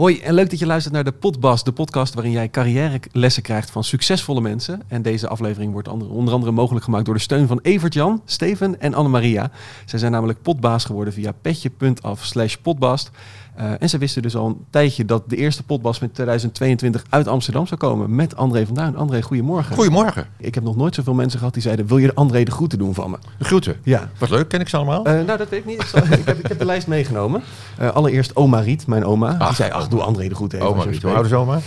Hoi en leuk dat je luistert naar de Podbas, de podcast waarin jij carrièrelessen krijgt van succesvolle mensen. En deze aflevering wordt onder, andere mogelijk gemaakt door de steun van Evert-Jan, Steven en Annemaria. Zij zijn namelijk potbaas geworden via petje.af slash podbast. Uh, en ze wisten dus al een tijdje dat de eerste potbas met 2022 uit Amsterdam zou komen met André van Duin. André, goedemorgen. Goedemorgen. Ik heb nog nooit zoveel mensen gehad die zeiden, wil je André de groeten doen van me? De groeten? Ja. Wat leuk, ken ik ze allemaal? Uh, nou, dat weet ik niet. Ik, zal, ik, heb, ik, heb, de lijst meegenomen. Uh, allereerst oma Riet, mijn oma. Ach, die zei, ach, doe André de groeten even. Oma Riet, hoe oud is oma?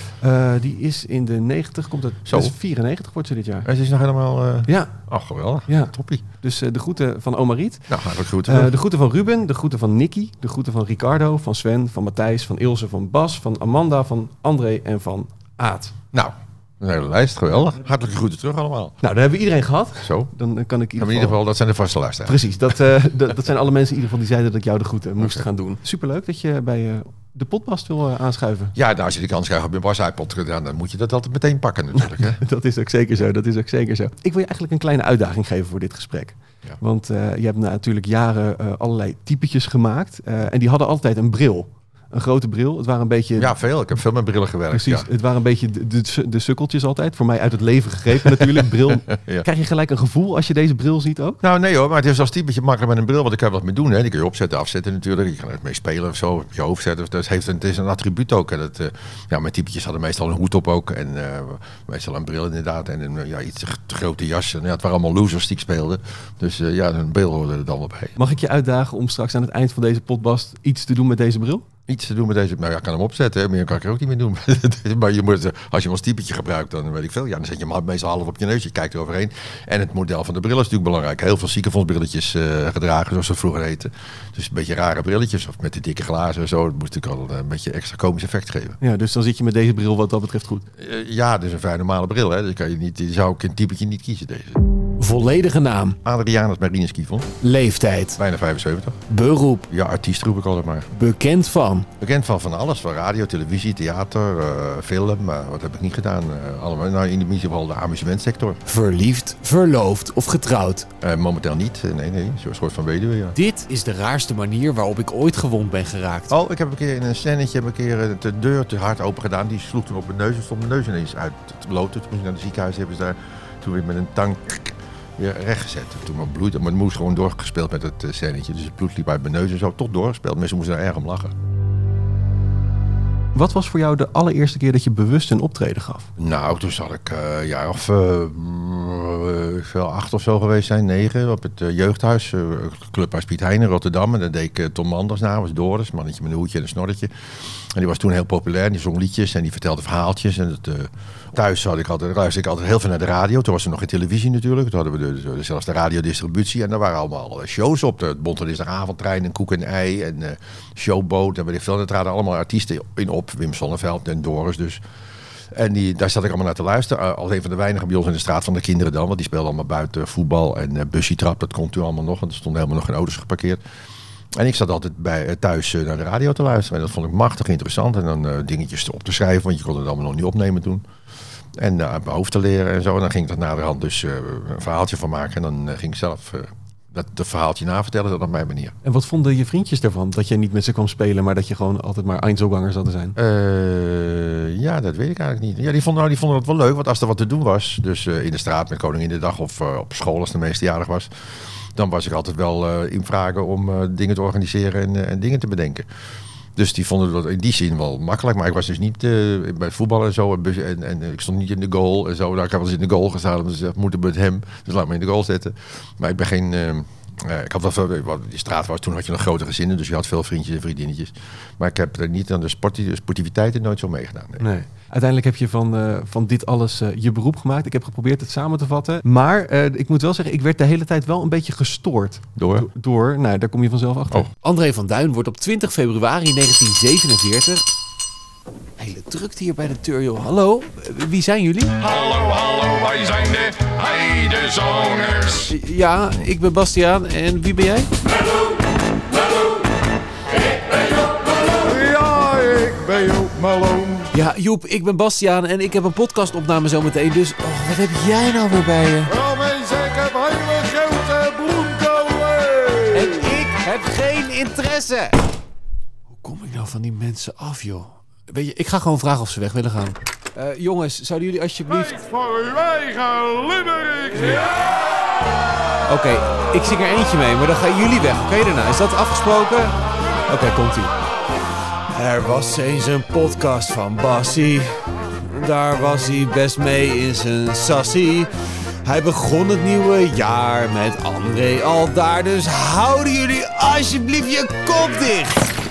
die is in de 90, komt het, Zo. Dus 94 wordt ze dit jaar. En ze is nog helemaal... Ja. Ach, geweldig. Ja. Toppie. Dus de groeten van oma Riet. Nou, hartelijk groeten. de groeten van Ruben, de groeten van Nicky, de groeten van Ricardo, van Sven, van Matthijs, van Ilse, van Bas, van Amanda, van André en van Aad. Nou, een hele lijst, geweldig. Hartelijke groeten terug allemaal. Nou, dan hebben we iedereen gehad. Zo. Dan kan ik in ieder, in ieder geval, dat zijn de vaste luisteraars. Precies, dat, uh, dat, dat, zijn alle mensen in ieder geval die zeiden dat ik jou de groeten moest okay. gaan doen. Superleuk dat je bij uh, de podcast wil uh, aanschuiven. Ja, nou, als je de kans krijgt op je Bas iPod gedaan, dan moet je dat altijd meteen pakken natuurlijk. Hè? dat is ook zeker zo, dat is ook zeker zo. Ik wil je eigenlijk een kleine uitdaging geven voor dit gesprek. Ja. Want je hebt natuurlijk jaren allerlei typetjes gemaakt en die hadden altijd een bril een grote bril. Het waren een beetje... Ja, veel. Ik heb veel met brillen gewerkt. Precies. Ja. Het waren een beetje de, de, de, sukkeltjes altijd. Voor mij uit het leven gegrepen natuurlijk. Bril. ja. Krijg je gelijk een gevoel als je deze bril ziet ook? Nou nee hoor, maar het is als typetje makkelijk met een bril. Want ik kan er wat mee doen. Hè. Die kun je opzetten, afzetten natuurlijk. Je kan er mee spelen of zo. Op je hoofd zetten. Dus heeft een, het is een attribuut ook. En uh, ja, mijn typetjes hadden meestal een hoed op ook. En uh, meestal een bril inderdaad. En een ja, iets te grote jas. En, ja, het waren allemaal losers die ik speelde. Dus uh, ja, een bril hoorde er dan wel bij. Mag ik je uitdagen om straks aan het eind van deze podcast iets te doen met deze bril? Iets te doen met deze. Nou ja, ik kan hem opzetten. Hè. Meer kan ik er ook niet meer doen. maar je moet, als je als typetje gebruikt, dan weet ik veel. Ja, dan zet je hem meestal half op je neus. Je kijkt er overheen. En het model van de bril is natuurlijk belangrijk. Heel veel ziekenfondsbrilletjes uh, gedragen, zoals ze vroeger heten. Dus een beetje rare brilletjes. Of met de dikke glazen en zo. Dat moest natuurlijk al een beetje extra komisch effect geven. Ja, dus dan zit je met deze bril wat dat betreft goed. Uh, ja, is een vrij normale bril. Hè. Dus kan je niet, die zou ik een typetje niet kiezen, deze. Volledige naam. Adrianus Marinus Kievon. Leeftijd. Bijna 75. Beroep. Ja, artiest roep ik altijd maar. Bekend van. Bekend van van alles. Van radio, televisie, theater, uh, film. Maar wat heb ik niet gedaan? Uh, allemaal nou, in ieder geval de amusementsector. Verliefd, verloofd of getrouwd? Momenteel niet. Nee, nee. Zo'n soort van weduwe, ja. Dit is de raarste manier waarop ik ooit gewond ben geraakt. Oh, ik heb een keer in een scènetje heb een keer de deur te hard open gedaan. Die sloeg toen op mijn neus en stond mijn neus ineens uit te bloten. Toen moest ik naar het ziekenhuis. Hebben ze daar toen weer met een tang weer rechtgezet. Toen bloed, maar het moest gewoon doorgespeeld met het uh, scènetje. Dus het bloed liep uit mijn neus en zo, tot doorgespeeld. Mensen moesten er erg om lachen. Wat was voor jou de allereerste keer dat je bewust een optreden gaf? Nou, toen zat ik uh, ja, of uh, acht of zo geweest zijn, negen, op het uh, jeugdhuis, Clubhuis Piet Heijn in Rotterdam. En daar deed ik Tom Manders na, was Doris, mannetje met een hoedje en een snorretje. En die was toen heel populair, die zong liedjes en die vertelde verhaaltjes. En het, thuis had ik altijd, luisterde ik altijd heel veel naar de radio. Toen was er nog geen televisie natuurlijk. Toen hadden we de, de, zelfs de radiodistributie. En daar waren allemaal shows op. De Bontelisdagavondtrein en Koek en Ei en uh, Showboat. En weet veel. Er traden allemaal artiesten in op. Wim Sonneveld en Doris dus. En die, daar zat ik allemaal naar te luisteren. Als een van de weinigen bij ons in de straat van de kinderen dan. Want die speelden allemaal buiten voetbal en uh, bussytrap. Dat kon toen allemaal nog. Want er stonden helemaal nog geen auto's geparkeerd. En ik zat altijd bij, thuis naar de radio te luisteren. En dat vond ik machtig interessant. En dan dingetjes op te schrijven. Want je kon het allemaal nog niet opnemen toen. En uh, mijn hoofd te leren en zo. En dan ging ik er naderhand dus uh, een verhaaltje van maken. En dan ging ik zelf dat de verhaaltje navertellen, dat op mijn manier. En wat vonden je vriendjes daarvan? Dat je niet met ze kwam spelen, maar dat je gewoon altijd maar Einzelganger zat te zijn? ja, dat weet ik eigenlijk niet. Ja, die vonden, nou, die vonden het wel leuk, want als er wat te doen was, dus in de straat met Koningin de Dag of op school als de meestejarig was, dan was ik altijd wel in vragen om dingen te organiseren en, en dingen te bedenken. Dus die vonden dat in die zin wel makkelijk. Maar ik was dus niet uh, bij voetbal en zo. En, en, ik stond niet in de goal en zo. Nou, ik heb wel eens in de goal gestaan. En ze moeten met hem. Dus laat me in de goal zetten. Maar ik ben geen... ik had wel veel, die straat was, toen had je nog grote gezinnen, dus je had veel vriendjes en vriendinnetjes. Maar ik heb er niet aan de sporti sportiviteiten nooit zo meegedaan. Nee. nee. Uiteindelijk heb je van, uh, van dit alles uh, je beroep gemaakt. Ik heb geprobeerd het samen te vatten. Maar uh, ik moet wel zeggen, ik werd de hele tijd wel een beetje gestoord. Door? Do door, nou, daar kom je vanzelf achter. Oh. André van Duin wordt op 20 februari 1947... Hele drukte hier bij de Turjo. Hallo, wie zijn jullie? Hallo, hallo, wij zijn de Heidezoners. Ja, ik ben Bastiaan. En wie ben jij? Hallo, hallo, ik ben Joop Malone. Ja, ik ben Joop Malone. Ja, Joep, ik ben Bastiaan en ik heb een podcastopname zometeen. Dus oh, wat heb jij nou weer bij je? Mensen, ik heb hele grote bloemkolen. En ik heb geen interesse. Hoe kom ik nou van die mensen af, joh? Weet je, ik ga gewoon vragen of ze weg willen gaan. Eh, jongens, zouden jullie alsjeblieft... Tijd voor uw eigen limerick. Oké, ik zing er eentje mee, maar dan gaan jullie weg. Oké daarna, is dat afgesproken? Oké, komt-ie. Er was eens een podcast van Bassie. Daar was hij best mee in zijn sassie. Hij begon het nieuwe jaar met André al daar. Dus houden jullie alsjeblieft je kop dicht.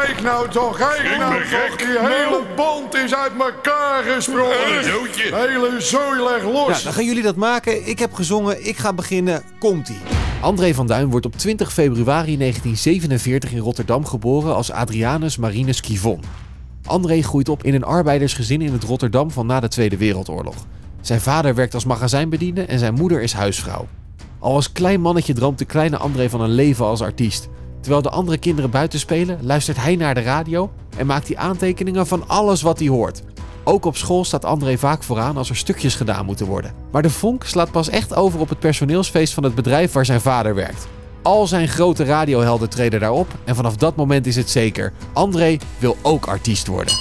Kijk nou toch, kijk nou toch. Die hele band is uit elkaar gesprongen. De hele zooi leg los. Nou, dan gaan jullie dat maken. Ik heb gezongen, ik ga beginnen. Komt-ie. André van Duin wordt op 20 februari 1947 in Rotterdam geboren als Adrianus Marinus Kivon. André groeit op in een arbeidersgezin in het Rotterdam van na de Tweede Wereldoorlog. Zijn vader werkt als magazijnbediende en zijn moeder is huisvrouw. Al als klein mannetje droomt de kleine André van een leven als artiest. Terwijl de andere kinderen buiten spelen, luistert hij naar de radio en maakt hij aantekeningen van alles wat hij hoort. Ook op school staat André vaak vooraan als er stukjes gedaan moeten worden. Maar de vonk slaat pas echt over op het personeelsfeest van het bedrijf waar zijn vader werkt. Al zijn grote radiohelden treden daarop en vanaf dat moment is het zeker. André wil ook artiest worden. Oh,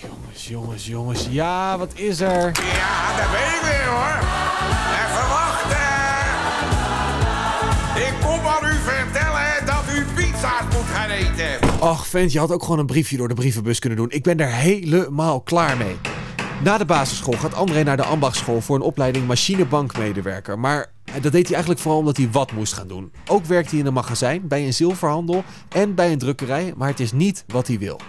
jongens, jongens, jongens. Ja, wat is er? Ja, daar ben ik weer hoor. Och, vent, je had ook gewoon een briefje door de brievenbus kunnen doen. Ik ben er helemaal klaar mee. Na de basisschool gaat André naar de ambachtschool voor een opleiding machinebankmedewerker. Maar dat deed hij eigenlijk vooral omdat hij wat moest gaan doen. Ook werkt hij in een magazijn, bij een zilverhandel en bij een drukkerij, maar het is niet wat hij wil.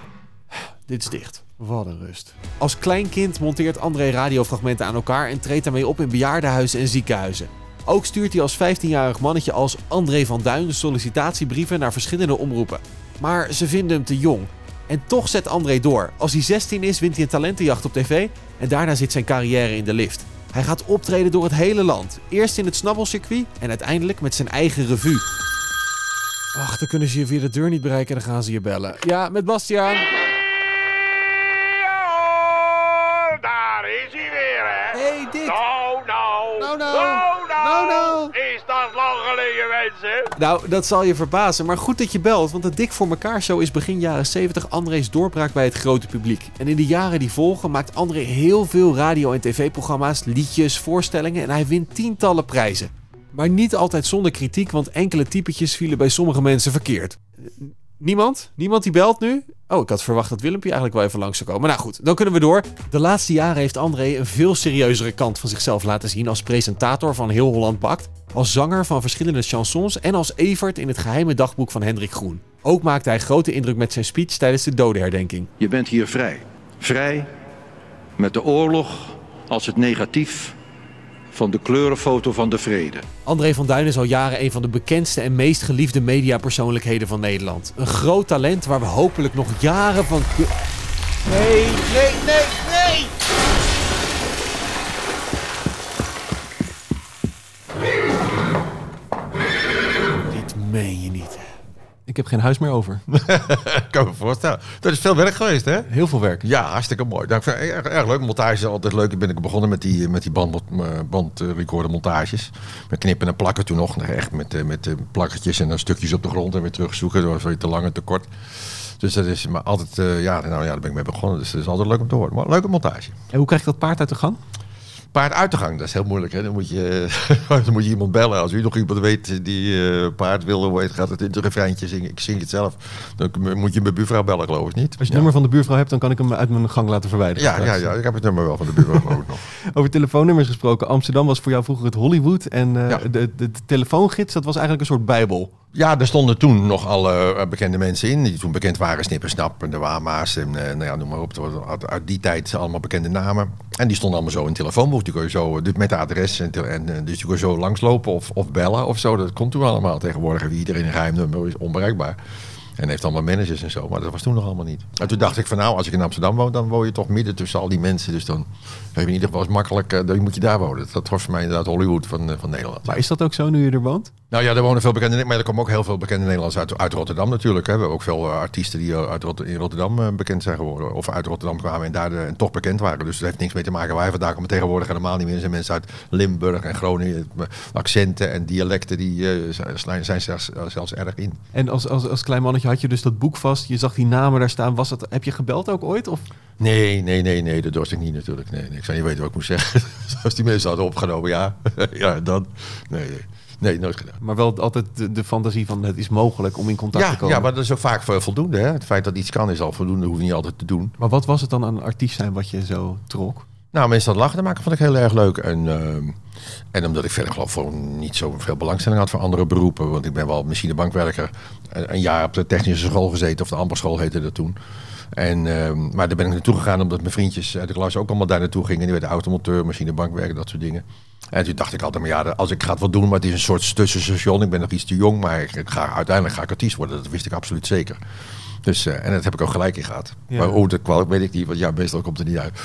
Dit is dicht. Wat een rust. Als klein kind monteert André radiofragmenten aan elkaar en treedt daarmee op in bejaardenhuizen en ziekenhuizen. Ook stuurt hij als 15-jarig mannetje als André van Duin sollicitatiebrieven naar verschillende omroepen. Maar ze vinden hem te jong. En toch zet André door. Als hij 16 is, wint hij een talentenjacht op tv en daarna zit zijn carrière in de lift. Hij gaat optreden door het hele land. Eerst in het snabbelcircuit en uiteindelijk met zijn eigen revue. Ach, dan kunnen ze je via de deur niet bereiken en dan gaan ze je bellen. Ja, met Bastiaan. Ja, daar is hij weer hè. Hey, Dick. Nou, nou. Nou, nou. Nou, nou. Nou, dat zal je verbazen, maar goed dat je belt, want de Dik voor elkaar show is begin jaren 70 André's doorbraak bij het grote publiek. En in de jaren die volgen maakt André heel veel radio- en tv-programma's, liedjes, voorstellingen en hij wint tientallen prijzen. Maar niet altijd zonder kritiek, want enkele typetjes vielen bij sommige mensen verkeerd. Niemand? Niemand die belt nu? Oh, ik had verwacht dat Willempje eigenlijk wel even langs zou komen. Nou goed, dan kunnen we door. De laatste jaren heeft André een veel serieuzere kant van zichzelf laten zien als presentator van Heel Holland Bakt, als zanger van verschillende chansons en als Evert in het geheime dagboek van Hendrik Groen. Ook maakte hij grote indruk met zijn speech tijdens de dodenherdenking. Je bent hier vrij. Vrij met de oorlog als het negatief van de kleurenfoto van de vrede. André van Duin is al jaren een van de bekendste en meest geliefde mediapersoonlijkheden van Nederland. Een groot talent waar we hopelijk nog jaren van... nee, nee, nee! Dit meen je niet. Ik heb geen huis meer over. Ik kan me voorstellen. Dat is veel werk geweest, hè? Heel veel werk. Ja, hartstikke mooi. Nou, ik vind erg, erg leuk. Montage is altijd leuk. Ik ben ik begonnen met die, met die band, bandrecorder montages. Met knippen en plakken toen nog. Echt met, eh, met eh, plakkertjes en dan stukjes op de grond en weer terugzoeken. Dat was weer te lang en te kort. Dus dat is maar altijd, eh, ja, nou ja, daar ben ik mee begonnen. Dus dat is altijd leuk om te horen. Maar leuke montage. En hoe krijg je dat paard uit de gang? Paard uit de gang, dat is heel moeilijk. Hè? Dan, moet je, dan moet je iemand bellen. Als u nog iemand weet die eh, paard wil, hoe heet, gaat het in het refreintje zingen. Ik zing het zelf. Dan moet je mijn buurvrouw bellen, geloof ik niet. Als je het ja. nummer van de buurvrouw hebt, dan kan ik hem uit mijn gang laten verwijderen. Ja, ja, ja, ik heb het nummer wel van de buurvrouw nog. Over telefoonnummers gesproken. Amsterdam was voor jou vroeger het Hollywood. En eh, Ja. de, de, de telefoongids, dat was eigenlijk een soort bijbel. Ja, er stonden toen nog alle eh, bekende mensen in. Die toen bekend waren. Snipper Snap en de Wama's. En eh, nou ja, noem maar op. Was uit, die tijd allemaal bekende namen. En die stonden allemaal zo in telefoonboek. Die kon je zo, dus met de adres. En, en, eh, dus je kon zo langslopen of, of bellen of zo. Dat komt toen allemaal. Tegenwoordig heeft iedereen een geheim. Is onbereikbaar. En heeft allemaal managers en zo. Maar dat was toen nog allemaal niet. En toen dacht ik van nou, als ik in Amsterdam woon, dan woon je toch midden tussen al die mensen. Dus dan in ieder geval eens makkelijk, eh, dan moet je daar wonen. Dat was voor mij inderdaad Hollywood van, eh, van Nederland. Maar is dat ook zo nu je er woont? Nou ja, er wonen veel bekende, maar er komen ook heel veel bekende Nederlanders uit, uit Rotterdam natuurlijk. Hè. We hebben ook veel eh, artiesten die uit Rot- in Rotterdam bekend zijn geworden. Of uit Rotterdam kwamen en daar en toch bekend waren. Dus dat heeft niks mee te maken waar wij vandaan komen. Tegenwoordig helemaal niet meer. Er zijn mensen uit Limburg en Groningen. Accenten en dialecten die zijn, zijn zelfs, zelfs erg in. En als, als, als klein mannetje je had je dus dat boek vast. Je zag die namen daar staan. Was dat, heb je gebeld ook ooit? Of? Nee, nee, nee, nee, dat dorst ik niet natuurlijk. Nee, nee, ik zou niet weten wat ik moest zeggen. Als die mensen hadden opgenomen, ja. ja, dan. Nee, nee. Nee, nooit gedaan. Maar wel altijd de, de fantasie van het is mogelijk om in contact te komen. ja, maar dat is ook vaak voor voldoende. Hè? Het feit dat iets kan is al voldoende, hoef je niet altijd te doen. Maar wat was het dan aan een artiest zijn wat je zo trok? Nou, mensen dat lachen te maken vond ik heel erg leuk. En, ehm, en omdat ik verder geloof voor niet zoveel belangstelling had voor andere beroepen. Want ik ben wel machinebankwerker. Een, een jaar op de technische school gezeten, of de ambachtsschool heette dat toen. En, ehm, maar daar ben ik naartoe gegaan omdat mijn vriendjes uit de klas ook allemaal daar naartoe gingen. Die werden automonteur, machinebankwerker, dat soort dingen. En toen dacht ik altijd, maar ja, als ik ga het wel doen, maar het is een soort tussenstation. Ik ben nog iets te jong, maar ik ga, uiteindelijk ga ik artiest worden. Dat wist ik absoluut zeker. Dus, eh, en dat heb ik ook gelijk in gehad. Ja. Maar hoe dat kwam, weet ik niet, want ja, meestal komt het niet uit.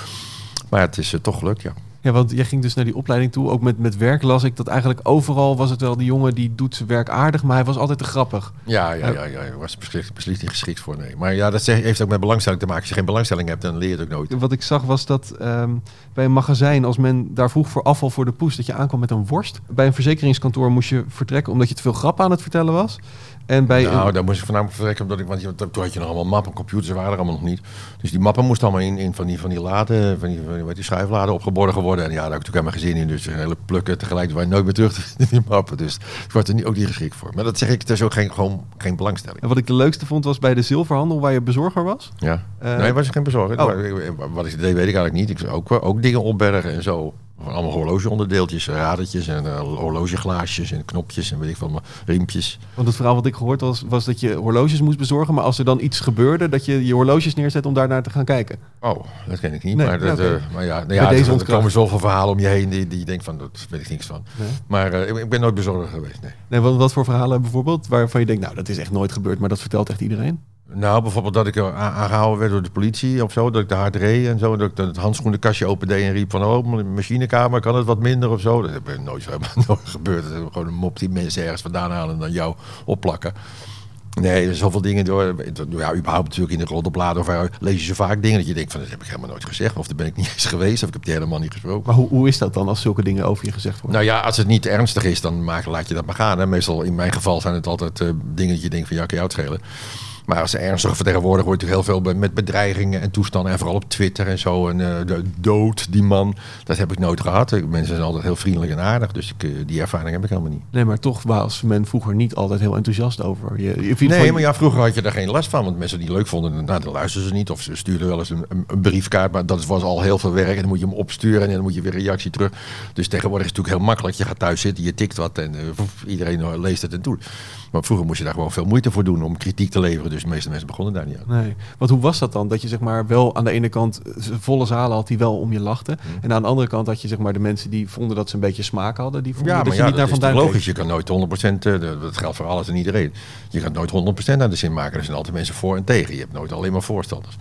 Maar het is eh, toch gelukt, ja. Ja, want jij ging dus naar die opleiding toe. Ook met, met werk las ik dat eigenlijk overal was het wel die jongen die doet zijn werk aardig, maar hij was altijd te grappig. Ja, ja, ja, ja. Ik was beslist, beslist niet geschikt voor, nee. Maar ja, dat heeft ook met belangstelling te maken. Als je geen belangstelling hebt, dan leer je het ook nooit. Wat ik zag was dat ehm, bij een magazijn, als men daar vroeg voor afval voor de poes, dat je aankwam met een worst. Bij een verzekeringskantoor moest je vertrekken omdat je te veel grappen aan het vertellen was. En bij Nou, een- daar moest ik voornamelijk vertrekken, omdat ik, want je- toen had je nog allemaal mappen, computers waren er allemaal nog niet. Dus die mappen moesten allemaal in, in van die, van die laden, van die, van die, wat die schuifladen opgeborgen worden. En ja, daar heb ik natuurlijk helemaal geen zin in. Dus een hele plukken tegelijk, waar je nooit meer terug te vinden in die mappen. Dus ik word er niet, ook niet geschikt voor. Maar dat zeg ik, het is ook geen, gewoon geen belangstelling. en wat ik de leukste vond was bij de zilverhandel waar je bezorger was. Ja. Eh, nee, was ik geen bezorger. oh. Wat ik deed, weet ik eigenlijk niet. Ik zou ook, ook dingen opbergen en zo. Van allemaal horlogeonderdeeltjes, radertjes en eh, horlogeglaasjes en knopjes en weet ik veel, riempjes. Want het verhaal wat ik gehoord was, was dat je horloges moest bezorgen. Maar als er dan iets gebeurde, dat je je horloges neerzet om daar naar te gaan kijken. Oh, dat ken ik niet. Nee, maar, dat, ja, oké. eh, maar ja, nou ja deze er- komen zoveel verhalen om je heen die, die je denkt van, dat weet ik niks van. Nee. Maar eh, ik, ik ben nooit bezorger geweest, nee. Nee, wat, wat voor verhalen bijvoorbeeld waarvan je denkt, nou dat is echt nooit gebeurd, maar dat vertelt echt iedereen? Nou, bijvoorbeeld dat ik aangehouden werd door de politie of zo, dat ik te hard reed en zo, dat ik het handschoenenkastje opende en riep van, oh, machinekamer, kan het wat minder of zo? Dat heb ik nooit, nooit gebeurd. Dat is gewoon een mop die mensen ergens vandaan halen en dan jou opplakken. Nee, er zijn zoveel dingen door. Ja, überhaupt natuurlijk in de roddelbladen of lees je zo vaak dingen dat je denkt van, dat heb ik helemaal nooit gezegd. Of daar ben ik niet eens geweest, of ik heb die helemaal niet gesproken. Maar hoe, hoe is dat dan als zulke dingen over je gezegd worden? Nou ja, als het niet ernstig is, dan maak, laat je dat maar gaan. Hè. Meestal, in mijn geval, zijn het altijd eh, dingen dat je denkt van ja, kan jou het schelen. Maar als ze ernstig vertegenwoordigd wordt, natuurlijk heel veel met bedreigingen en toestanden. En vooral op Twitter en zo. En de dood, die man. Dat heb ik nooit gehad. Mensen zijn altijd heel vriendelijk en aardig. Dus ik, eh, die ervaring heb ik helemaal niet. Nee, maar toch was men vroeger niet altijd heel enthousiast over. Je, je vindt Nee, van- maar ja, vroeger had je daar geen last van. Want mensen die het leuk vonden, nou, dan luisterden ze niet. Of ze stuurden wel eens een, een, briefkaart. Maar dat was al heel veel werk. En dan moet je hem opsturen. En dan moet je weer reactie terug. Dus tegenwoordig is het natuurlijk heel makkelijk. Je gaat thuis zitten, je tikt wat. En eh, iedereen leest het en doet. Maar vroeger moest je daar gewoon veel moeite voor doen om kritiek te leveren. Dus de meeste mensen begonnen daar niet aan. Nee, want hoe was dat dan? Dat je zeg maar wel aan de ene kant volle zalen had die wel om je lachten. Hmm. En aan de andere kant had je zeg maar de mensen die vonden dat ze een beetje smaak hadden. Die vonden Ja, dat maar je ja, niet dat naar is Van toch Duin logisch. Je kan nooit 100%, eh, dat geldt voor alles en iedereen. Je kan nooit 100% naar de zin maken. Er zijn altijd mensen voor en tegen. Je hebt nooit alleen maar voorstanders.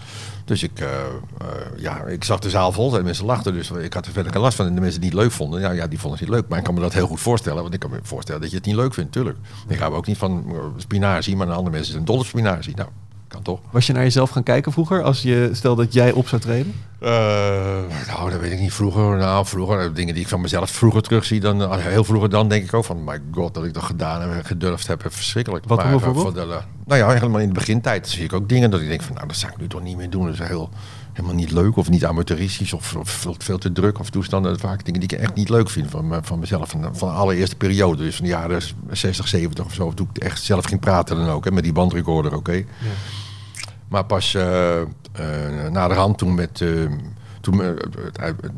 Dus ik, eh, eh, ja, ik zag de zaal vol en mensen lachten. Dus ik had er verder geen last van. En de mensen die het leuk vonden, ja, ja, die vonden het niet leuk. Maar ik kan me dat heel goed voorstellen. Want ik kan me voorstellen dat je het niet leuk vindt, tuurlijk. Ik hou ook niet van eh, spinazie, maar andere mensen zijn dol op spinazie. Nou, kan toch. Was je naar jezelf gaan kijken vroeger als je stel dat jij op zou treden? Eh, nou, dat weet ik niet. Vroeger, nou, vroeger, eh, dingen die ik van mezelf vroeger terugzie, dan eh, heel vroeger dan denk ik ook van, my god, dat ik dat gedaan heb en gedurfd heb, verschrikkelijk. Wat Maar, bijvoorbeeld? de, nou ja, helemaal in de begintijd zie ik ook dingen dat ik denk van, nou, dat zou ik nu toch niet meer doen. Dat is heel, helemaal niet leuk of niet amateuristisch of, of veel, te druk of toestanden. Vaak dingen die ik echt niet leuk vind van, van mezelf. Van, van de allereerste periode, dus van de jaren 60, 70 of zo, toen ik echt zelf ging praten dan ook, hè, met die bandrecorder, oké. Maar pas eh eh na de hand toen met... eh, toen, eh, nou,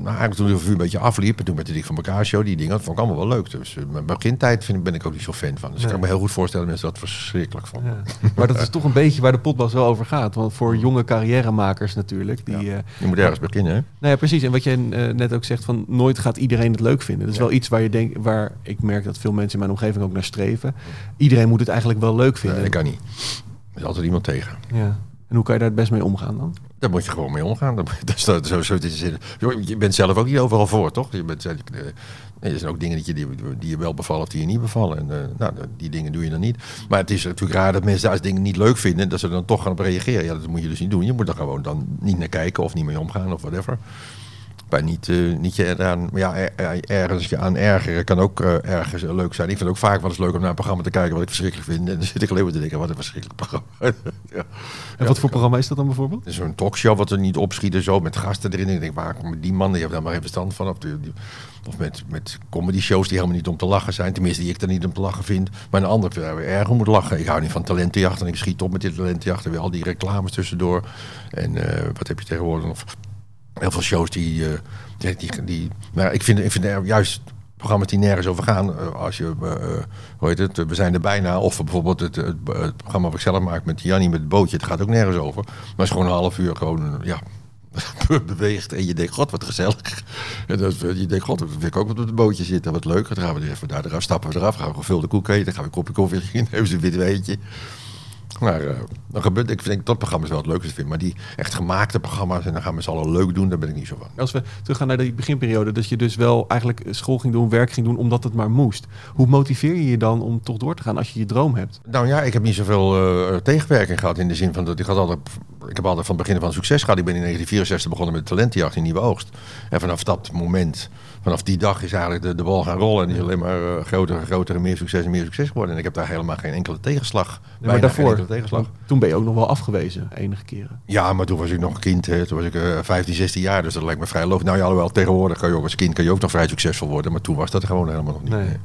eigenlijk toen de een beetje afliep, en toen met de Dik van elkaar show, die dingen, dat vond ik allemaal wel leuk. Dus eh, mijn begintijd vind, ik- ben ik ook niet zo fan van. Dus ik kan me heel goed voorstellen dat mensen dat verschrikkelijk vonden. Ja. Maar dat is toch een beetje waar de potbas wel over gaat. Want voor jonge carrièremakers natuurlijk. Die, eh, Je moet ergens beginnen, hè? nou ja, precies. En wat jij net ook zegt, van nooit gaat iedereen het leuk vinden. Dat is wel iets waar je denkt, waar ik merk dat veel mensen in mijn omgeving ook naar streven. Iedereen moet het eigenlijk wel leuk vinden. Nee, dat kan niet. Er is altijd iemand tegen. Ja. En hoe kan je daar het best mee omgaan dan? Daar moet je gewoon mee omgaan. Dat, dat dat, zo, zo, je bent zelf ook niet overal voor, toch? Je bent, eh, er zijn ook dingen die je, die, die je wel bevallen of die je niet bevallen. En eh, nou, die dingen doe je dan niet. Maar het is natuurlijk raar dat mensen als dingen niet leuk vinden, dat ze dan toch gaan op reageren. Ja, dat moet je dus niet doen. Je moet er gewoon dan niet naar kijken of niet mee omgaan of whatever. Niet, eh, niet je eraan, ja, er- er- ergens je aan ergeren kan ook eh, ergens leuk zijn. Ik vind het ook vaak wel eens leuk om naar een programma te kijken wat ik verschrikkelijk vind. En dan zit ik alleen maar te denken, wat een verschrikkelijk programma. ja. En wat voor programma is dat dan bijvoorbeeld? Zo'n talkshow wat er niet opschieten, zo met gasten erin. En ik denk, waar komen die mannen? Die hebben daar maar geen verstand van. Of, of met, met comedy shows die helemaal niet om te lachen zijn. Tenminste, die ik er niet om te lachen vind. Maar een ander daar weer erg om moet lachen. Ik hou niet van talentenjacht en ik schiet op met dit talentenjacht. En weer al die reclames tussendoor. En eh, wat heb je tegenwoordig nog? Heel veel shows die... eh, die, die, die- maar ik vind, ik vind juist programma's die nergens over gaan. eh, als je, eh, hoe heet het, we zijn er bijna. Of bijvoorbeeld het, het, programma wat ik zelf maak met Jannie met het bootje. Het gaat ook nergens over. Maar het is gewoon een half uur gewoon, ja, beweegt. En je denkt, god, wat gezellig. En dat, je denkt, god, dat wil ik ook wat op het bootje zitten. Wat leuk. Dan gaan we er even daar eraf, stappen we eraf. Gaan we gevulde koek eten. Dan gaan we een kopje koffie drinken. Nemen ze een wit weetje. Maar eh, dan gebeurt, ik vind dat programma's wel het leukste vind. Maar die echt gemaakte programma's en dan gaan we z'n allen leuk doen, daar ben ik niet zo van. Als we teruggaan naar die beginperiode, dat je dus wel eigenlijk school ging doen, werk ging doen, omdat het maar moest. Hoe motiveer je je dan om toch door te gaan als je je droom hebt? Nou ja, ik heb niet zoveel eh, tegenwerking gehad in de zin van dat ik had altijd, ik heb altijd van het begin van succes gehad. Ik ben in 1964 begonnen met de talentenjacht in Nieuwe Oogst. En vanaf dat moment, vanaf die dag is eigenlijk de, de bal gaan rollen en die is alleen maar eh, groter en groter en meer succes en meer succes geworden. En ik heb daar helemaal geen enkele tegenslag. Nee, maar daarvoor, tegenslag. toen ben je ook nog wel afgewezen, enige keren. Ja, maar toen was ik nog een kind. Hè. Toen was ik eh 15, 16 jaar. Dus dat lijkt me vrij logisch. Nou ja, alhoewel, tegenwoordig kan je ook als kind kan je ook nog vrij succesvol worden. Maar toen was dat gewoon helemaal nog niet. Nee.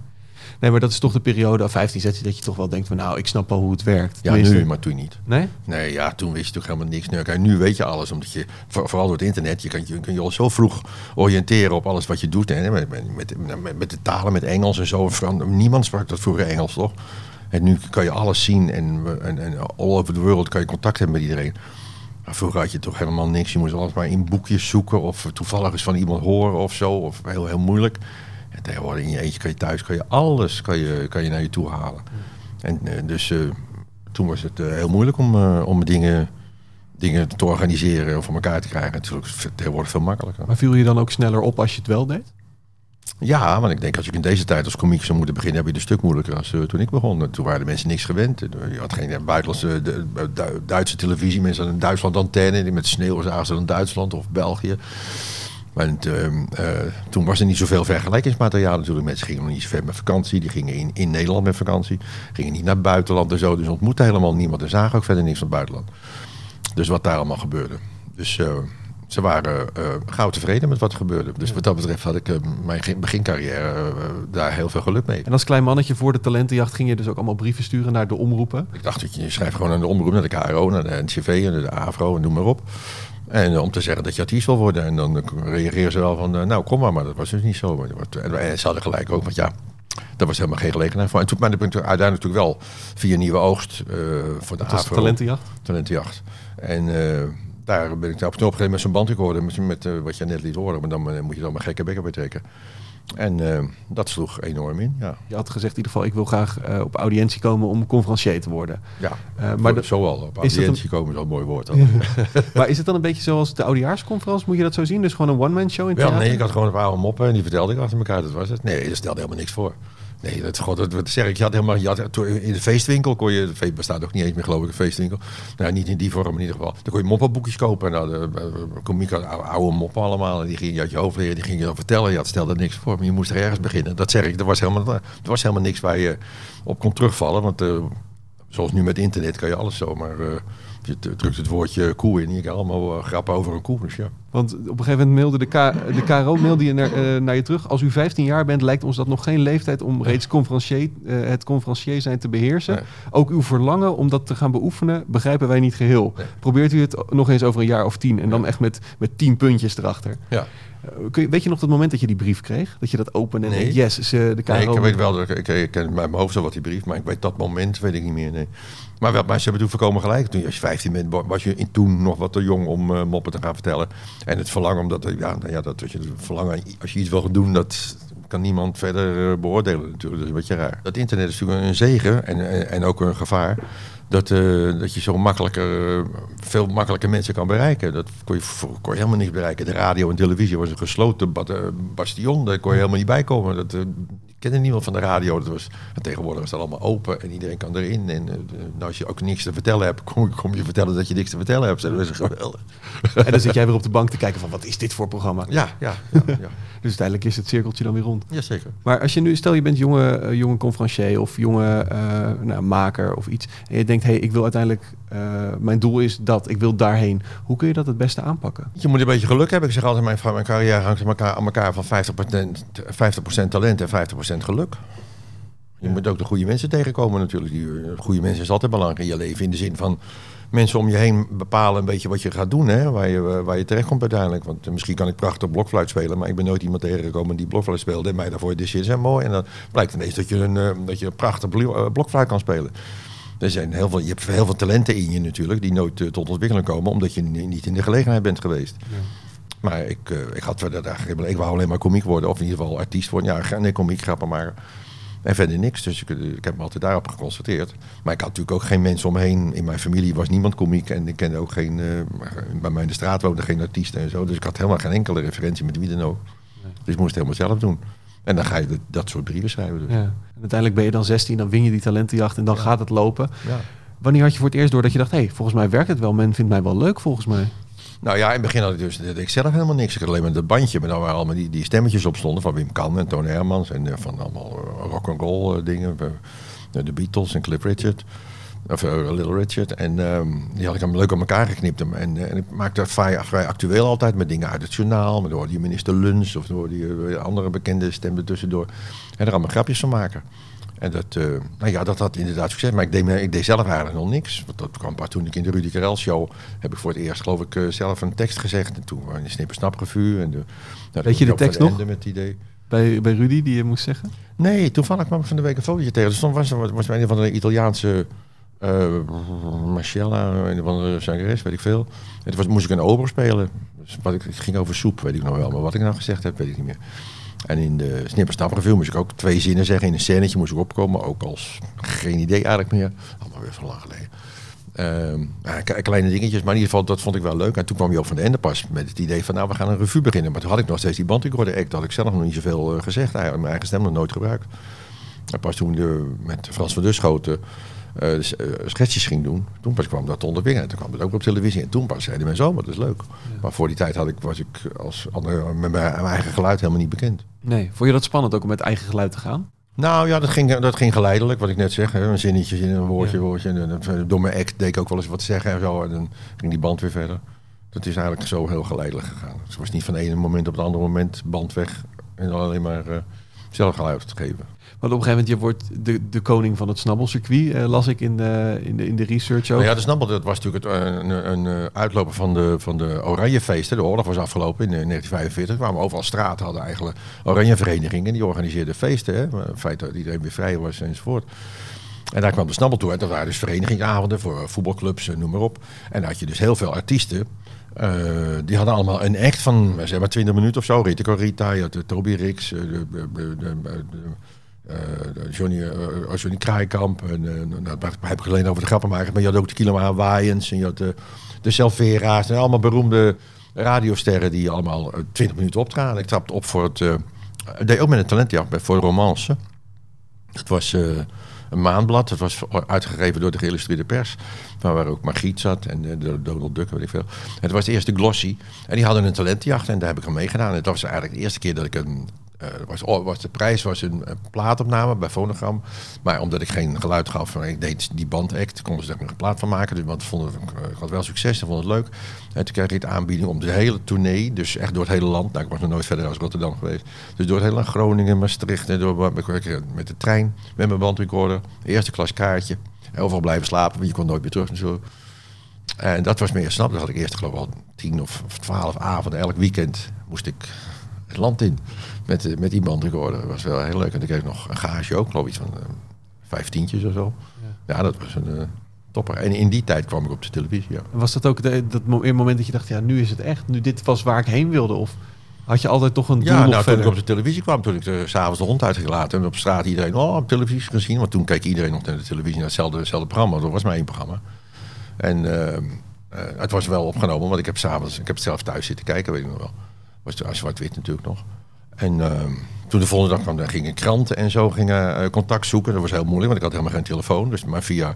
Nee. Nee, maar dat is toch de periode af 15, 16 dat je toch wel denkt van nou, ik snap al hoe het werkt. Ja, Tenminste- nu, maar toen niet. Nee? Nee, ja, toen wist je toch helemaal niks. Nu, kijk, nu weet je alles, omdat je, voor- vooral door het internet, je kan je, kun je al zo vroeg oriënteren op alles wat je doet. Hè, met, met, met, met, met de talen, met Engels en zo. Niemand sprak dat vroeger Engels, toch? En nu kan je alles zien en, en, en all over the world kan je contact hebben met iedereen. Maar vroeger had je toch helemaal niks. Je moest alles maar in boekjes zoeken of toevallig eens van iemand horen of zo. Of heel, heel moeilijk. En tegenwoordig in je eentje kan je thuis, kan je alles kan je, kan je naar je toe halen. En eh, dus eh, toen was het eh, heel moeilijk om, om dingen, dingen te organiseren of voor elkaar te krijgen. Het is tegenwoordig veel makkelijker. Maar viel je dan ook sneller op als je het wel deed? Ja, want ik denk als ik in deze tijd als komiek zou moeten beginnen, heb je het een stuk moeilijker als toen ik begon. Toen waren de mensen niks gewend. Je had geen buitenlandse, de, Du- Duitse televisie. Mensen hadden een Duitsland antenne. Die met sneeuw zagen ze dan Duitsland of België. Maar eh, eh, toen was er niet zoveel vergelijkingsmateriaal natuurlijk. Mensen gingen nog niet zo ver met vakantie. Die gingen in, in Nederland met vakantie. Gingen niet naar het buitenland en zo. Dus ontmoetten helemaal niemand. En zagen ook verder niks van het buitenland. Dus wat daar allemaal gebeurde. Dus eh, ze waren eh gauw tevreden met wat er gebeurde. Dus wat dat betreft had ik mijn begincarrière eh, daar heel veel geluk mee. En als klein mannetje voor de talentenjacht ging je dus ook allemaal brieven sturen naar de omroepen. Ik dacht, dat je, schrijft gewoon aan de omroep, naar de KRO, naar de NCV en de AVRO en noem maar op. En eh, om te zeggen dat je artiest wil worden. En dan eh, reageren ze wel van, eh, nou kom maar, maar dat was dus niet zo. Dat wordt- En, ze hadden gelijk ook, want ja, daar was helemaal geen gelegenheid voor. En toen, ik ben toen uiteindelijk natuurlijk wel via Nieuwe Oogst eh, voor de Dat AVRO. talentenjacht. talentenjacht. En eh, daar ben ik daar op een gegeven moment met zo'n bandrecorder, met, met eh, wat je net liet horen. Maar dan eh, moet je dan maar gekke bekken bij trekken. En eh, dat sloeg enorm in, ja. Je had gezegd in ieder geval, ik wil graag eh, op audiëntie komen om conferencier te worden. ja. Eh, maar dat- zo al, op audiëntie komen is al een mooi woord. dan. Maar is het dan een beetje zoals de oudejaarsconferentie? Moet je dat zo zien? Dus gewoon een one-man show in Ja, theater? nee, ik had gewoon een paar moppen en die vertelde ik achter elkaar. Dat was het. Nee, dat stelde helemaal niks voor. Nee, dat, god, wat zeg ik, je had helemaal, je had, in de feestwinkel kon je, bestaat ook niet eens meer geloof ik, een feestwinkel. Nou, niet in die vorm in ieder geval. Dan kon je moppenboekjes kopen en nou, de, oude, moppen allemaal. En die ging je uit je hoofd leren, die ging je dan vertellen. Je had stelde niks voor, je moest er ergens beginnen. Dat zeg ik, er was helemaal, er was helemaal niks waar je op kon terugvallen. Want eh, zoals nu met internet kan je alles zomaar, eh, je drukt het woordje koe in. Je kan allemaal eh, grappen over een koe, dus ja. Want op een gegeven moment mailde de, K, de KRO mailde je naar, eh, naar je terug. Als u 15 jaar bent, lijkt ons dat nog geen leeftijd om reeds conferencier, eh, het conferencier zijn te beheersen. Nee. Ook uw verlangen om dat te gaan beoefenen, begrijpen wij niet geheel. Nee. Probeert u het nog eens over een jaar of tien en dan echt met, met tien puntjes erachter. ja. Kun je, weet je nog dat moment dat je die brief kreeg? Dat je dat opende en Nee. yes, de KRO... Nee, ik weet wel, dat ik, ik, ik ken uit mijn hoofd zo wat die brief, maar ik weet dat moment, weet ik niet meer. Nee. Maar, wel, maar ze hebben toen voorkomen gelijk. Toen, als je 15 bent, wa- was je in toen nog wat te jong om eh, moppen te gaan vertellen. En het verlangen, omdat, eh, ja, nou ja, dat, je, verlangen, als je iets wil doen, dat kan niemand verder eh, beoordelen natuurlijk. Dat een beetje raar. Dat internet is natuurlijk een zegen en, en, ook een gevaar. Dat, dat je zo makkelijker, veel makkelijker mensen kan bereiken. Dat kon je, kon je helemaal niet bereiken. De radio en televisie was een gesloten bastion. Daar kon je helemaal niet bij komen. Dat, kende niemand van de radio. Dat was, en tegenwoordig is dat allemaal open en iedereen kan erin. En nou, als je ook niks te vertellen hebt, kom, kom je vertellen dat je niks te vertellen hebt. Dat is geweldig. En dan zit jij weer op de bank te kijken van wat is dit voor programma? Ja, ja, ja, ja. Dus uiteindelijk is het cirkeltje dan weer rond. Jazeker. Maar als je nu, stel je bent jonge, eh, jonge conferencier of jonge eh, nou, maker of iets. En je denkt, hé, hey, ik wil uiteindelijk, eh, mijn doel is dat, ik wil daarheen. Hoe kun je dat het beste aanpakken? Je moet een beetje geluk hebben. Ik zeg altijd, mijn, mijn carrière hangt aan elkaar, aan elkaar van 50%, 50 talent en 50% geluk. Je moet ook de goede mensen tegenkomen natuurlijk. Die, goede mensen is altijd belangrijk in je leven. In de zin van mensen om je heen bepalen een beetje wat je gaat doen. Hè? Waar, je, eh, waar je terechtkomt uiteindelijk. Want eh, misschien kan ik prachtig blokfluit spelen. Maar ik ben nooit iemand tegengekomen die blokfluit speelde. En mij daarvoor, dit is heel mooi. En dan blijkt ineens dat je een, dat je een prachtig blokfluit kan spelen. Er zijn heel veel, je hebt heel veel talenten in je natuurlijk. Die nooit eh, tot ontwikkeling komen. Omdat je ni- niet in de gelegenheid bent geweest. Maar ik, eh, ik had verder geen- Ik wou alleen maar komiek worden. Of in ieder geval artiest worden. Ja, nee, komiek, grappen maken. En verder niks. Dus ik, ik heb me altijd daarop geconcentreerd. Maar ik had natuurlijk ook geen mensen omheen. In mijn familie was niemand komiek. En ik kende ook geen... eh, bij mij in de straat woonden geen artiesten en zo. Dus ik had helemaal geen enkele referentie met wie dan ook. Dus ik moest het helemaal zelf doen. En dan ga je dat, dat soort brieven schrijven. Dus. Ja. En uiteindelijk ben je dan 16, dan win je die talentenjacht en dan gaat het lopen. Ja. Wanneer had je voor het eerst door dat je dacht, hé, hey, volgens mij werkt het wel. Men vindt mij wel leuk volgens mij. Nou ja, in het begin had ik dus ik zelf helemaal niks. Ik had alleen maar dat bandje, maar dan waren allemaal die, die stemmetjes op stonden van Wim Kan en Toon Hermans en eh, van allemaal eh, rock and roll eh, dingen. De Beatles en Cliff Richard. Of eh, Little Richard. En ehm, die had ik hem leuk aan elkaar geknipt. hem. En, eh, en ik maakte dat vrij, vrij actueel altijd met dingen uit het journaal. Maar door die minister Luns of door die eh, andere bekende stemmen tussendoor. En er allemaal grapjes van maken. En dat, nou ja, dat had inderdaad succes. Maar ik deed, ik deed zelf eigenlijk nog niks. Want dat kwam pas toen ik in de Rudy Karel show... heb ik voor het eerst geloof ik zelf een tekst gezegd. En toen in de Snippersnap revue. En de, nou, Weet je de tekst nog? Met het idee. Bij, bij Rudy, die je moest zeggen. Nee, toevallig kwam ik van de week een fotootje tegen. Dus toen was er was er een van de Italiaanse eh Marcella, een andere zangeres, weet ik veel. Toen was, moest ik een ober spelen. Dus wat ik, het ging over soep, weet ik nog wel. Maar wat ik nou gezegd heb, weet ik niet meer. En in de Snipperstap review moest ik ook twee zinnen zeggen. In een scènetje moest ik opkomen. Ook als geen idee eigenlijk meer. Allemaal weer van lang geleden. Ehm, kleine dingetjes, maar in ieder geval, dat vond ik wel leuk. En toen kwam Joop van de Ende pas met het idee van, nou, we gaan een revue beginnen. Maar toen had ik nog steeds die bandrecorder act. Dat had ik zelf nog niet zoveel eh, gezegd. Eigenlijk, mijn eigen stem nog nooit gebruikt. En pas toen met Frans van Duschoten eh eh, sketches ging doen, toen pas kwam dat onder En toen kwam het ook op televisie. En toen pas zeiden mensen, oh, dat is leuk. Maar voor die tijd had ik, was ik als andere, met mijn eigen geluid helemaal niet bekend. Nee. Vond je dat spannend ook om met eigen geluid te gaan? Nou ja, dat ging, dat ging geleidelijk, wat ik net zeg. Hè. Een zinnetje in een woordje, Ja. woordje. En dan- door mijn act deed ik ook wel eens wat zeggen en zo. En dan ging die band weer verder. Dat is eigenlijk zo heel geleidelijk gegaan. Dus het was niet van de ene moment op het andere moment band weg. En alleen maar eh, zelf geluid te geven. Want op een gegeven moment, je wordt de, de koning van het snabbelcircuit, eh, las ik in de, in de, in de research ook. Nou ja, de snabbel, dat was natuurlijk eh, een, een, eh, uitloper van de, van de Oranjefeesten. De oorlog was afgelopen in eh, 1945. Er kwamen overal straten, hadden eigenlijk Oranjeverenigingen. Die organiseerden feesten. Hè. Het feit dat iedereen weer vrij was enzovoort. En daar kwam de snabbel toe. En dat waren dus verenigingsavonden voor eh, voetbalclubs, eh, noem maar op. En dan had je dus heel veel artiesten. eh, die hadden allemaal een act van eh, zeg maar 20 minuten of zo. Rita Rita, je had Toby Rix, eh, de, eh, de Johnny, eh, Johnny Kraaikamp. En, eh, nou, daar heb ik alleen over de grappen maken. Maar je had ook de Kiloma Waaiens. En je had de, de Selvera's. En allemaal beroemde radiosterren die allemaal eh, 20 minuten optraden. Ik trapte op voor het... eh, deed ook met een talentjacht voor romance. Het was eh, een maandblad. Het was uitgegeven door de geïllustreerde pers. Waar, ook Margriet zat en eh, de Donald Duck, weet ik veel. Het was de eerste Glossy. En die hadden een talentjacht en daar heb ik aan meegedaan. En het was eigenlijk de eerste keer dat ik een... eh, was, oh, was de prijs was een, eh, plaatopname bij Phonogram. Maar omdat ik geen geluid gaf, van, ik deed die bandact, konden ze daar een plaat van maken. Dus, want vonden, ik had wel succes en vond het leuk. En toen kreeg ik de aanbieding om de hele tournee, dus echt door het hele land. Nou, ik was nog nooit verder als Rotterdam geweest. Dus door het hele land, Groningen, Maastricht, en door, met de trein, met mijn bandrecorder, eerste klas kaartje. Overal blijven slapen, want je kon nooit meer terug en dat was meer snap. Dan had ik eerst geloof ik al tien of twaalf avonden. Elk weekend moest ik land in met, eh, met die bandrecorder. Dat was wel heel leuk. En dan kreeg ik nog een gage ook, geloof ik iets van vijftientjes of zo. Ja, dat was een eh, topper. En in die tijd kwam ik op de televisie, ja. Was dat ook de, dat mo- moment dat je dacht, ja, nu is het echt. Nu dit was waar ik heen wilde? Of had je altijd toch een doel Ja, nog nou, toen verder? ik op de televisie kwam, toen ik de- s'avonds de hond uit ging laten en op straat iedereen, oh, op televisie gezien. Want toen keek iedereen nog naar de televisie, naar hetzelfde, hetzelfde programma. Dat was mijn programma. En ehm, eh, het was wel opgenomen, want ik heb s'avonds, ik heb het zelf thuis zitten kijken, weet ik nog wel. Was zwart-wit natuurlijk nog. En ehm, toen de volgende dag kwam, dan gingen kranten en zo gingen eh, contact zoeken. Dat was heel moeilijk, want ik had helemaal geen telefoon. Dus maar via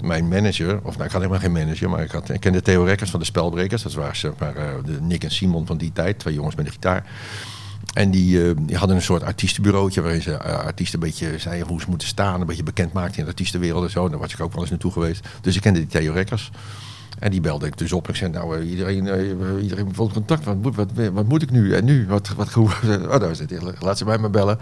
mijn manager, of nou, ik had helemaal geen manager, maar ik, had, ik kende Theo Rekkers van de Spelbrekers. Dat waren zeg maar, eh, de Nick en Simon van die tijd, twee jongens met een gitaar. En die, eh, die hadden een soort artiestenbureautje waarin ze artiesten een beetje zeiden hoe ze moeten staan, een beetje bekend maakten in de artiestenwereld en zo. Daar was ik ook wel eens naartoe geweest. Dus ik kende die Theo Rekkers. En die belde ik dus op. Ik zei, nou, eh, iedereen, eh, iedereen wil contact. Wat moet, wat, moet ik nu? En nu? Wat, wat? Oh, daar zit. Laat ze bij me bellen.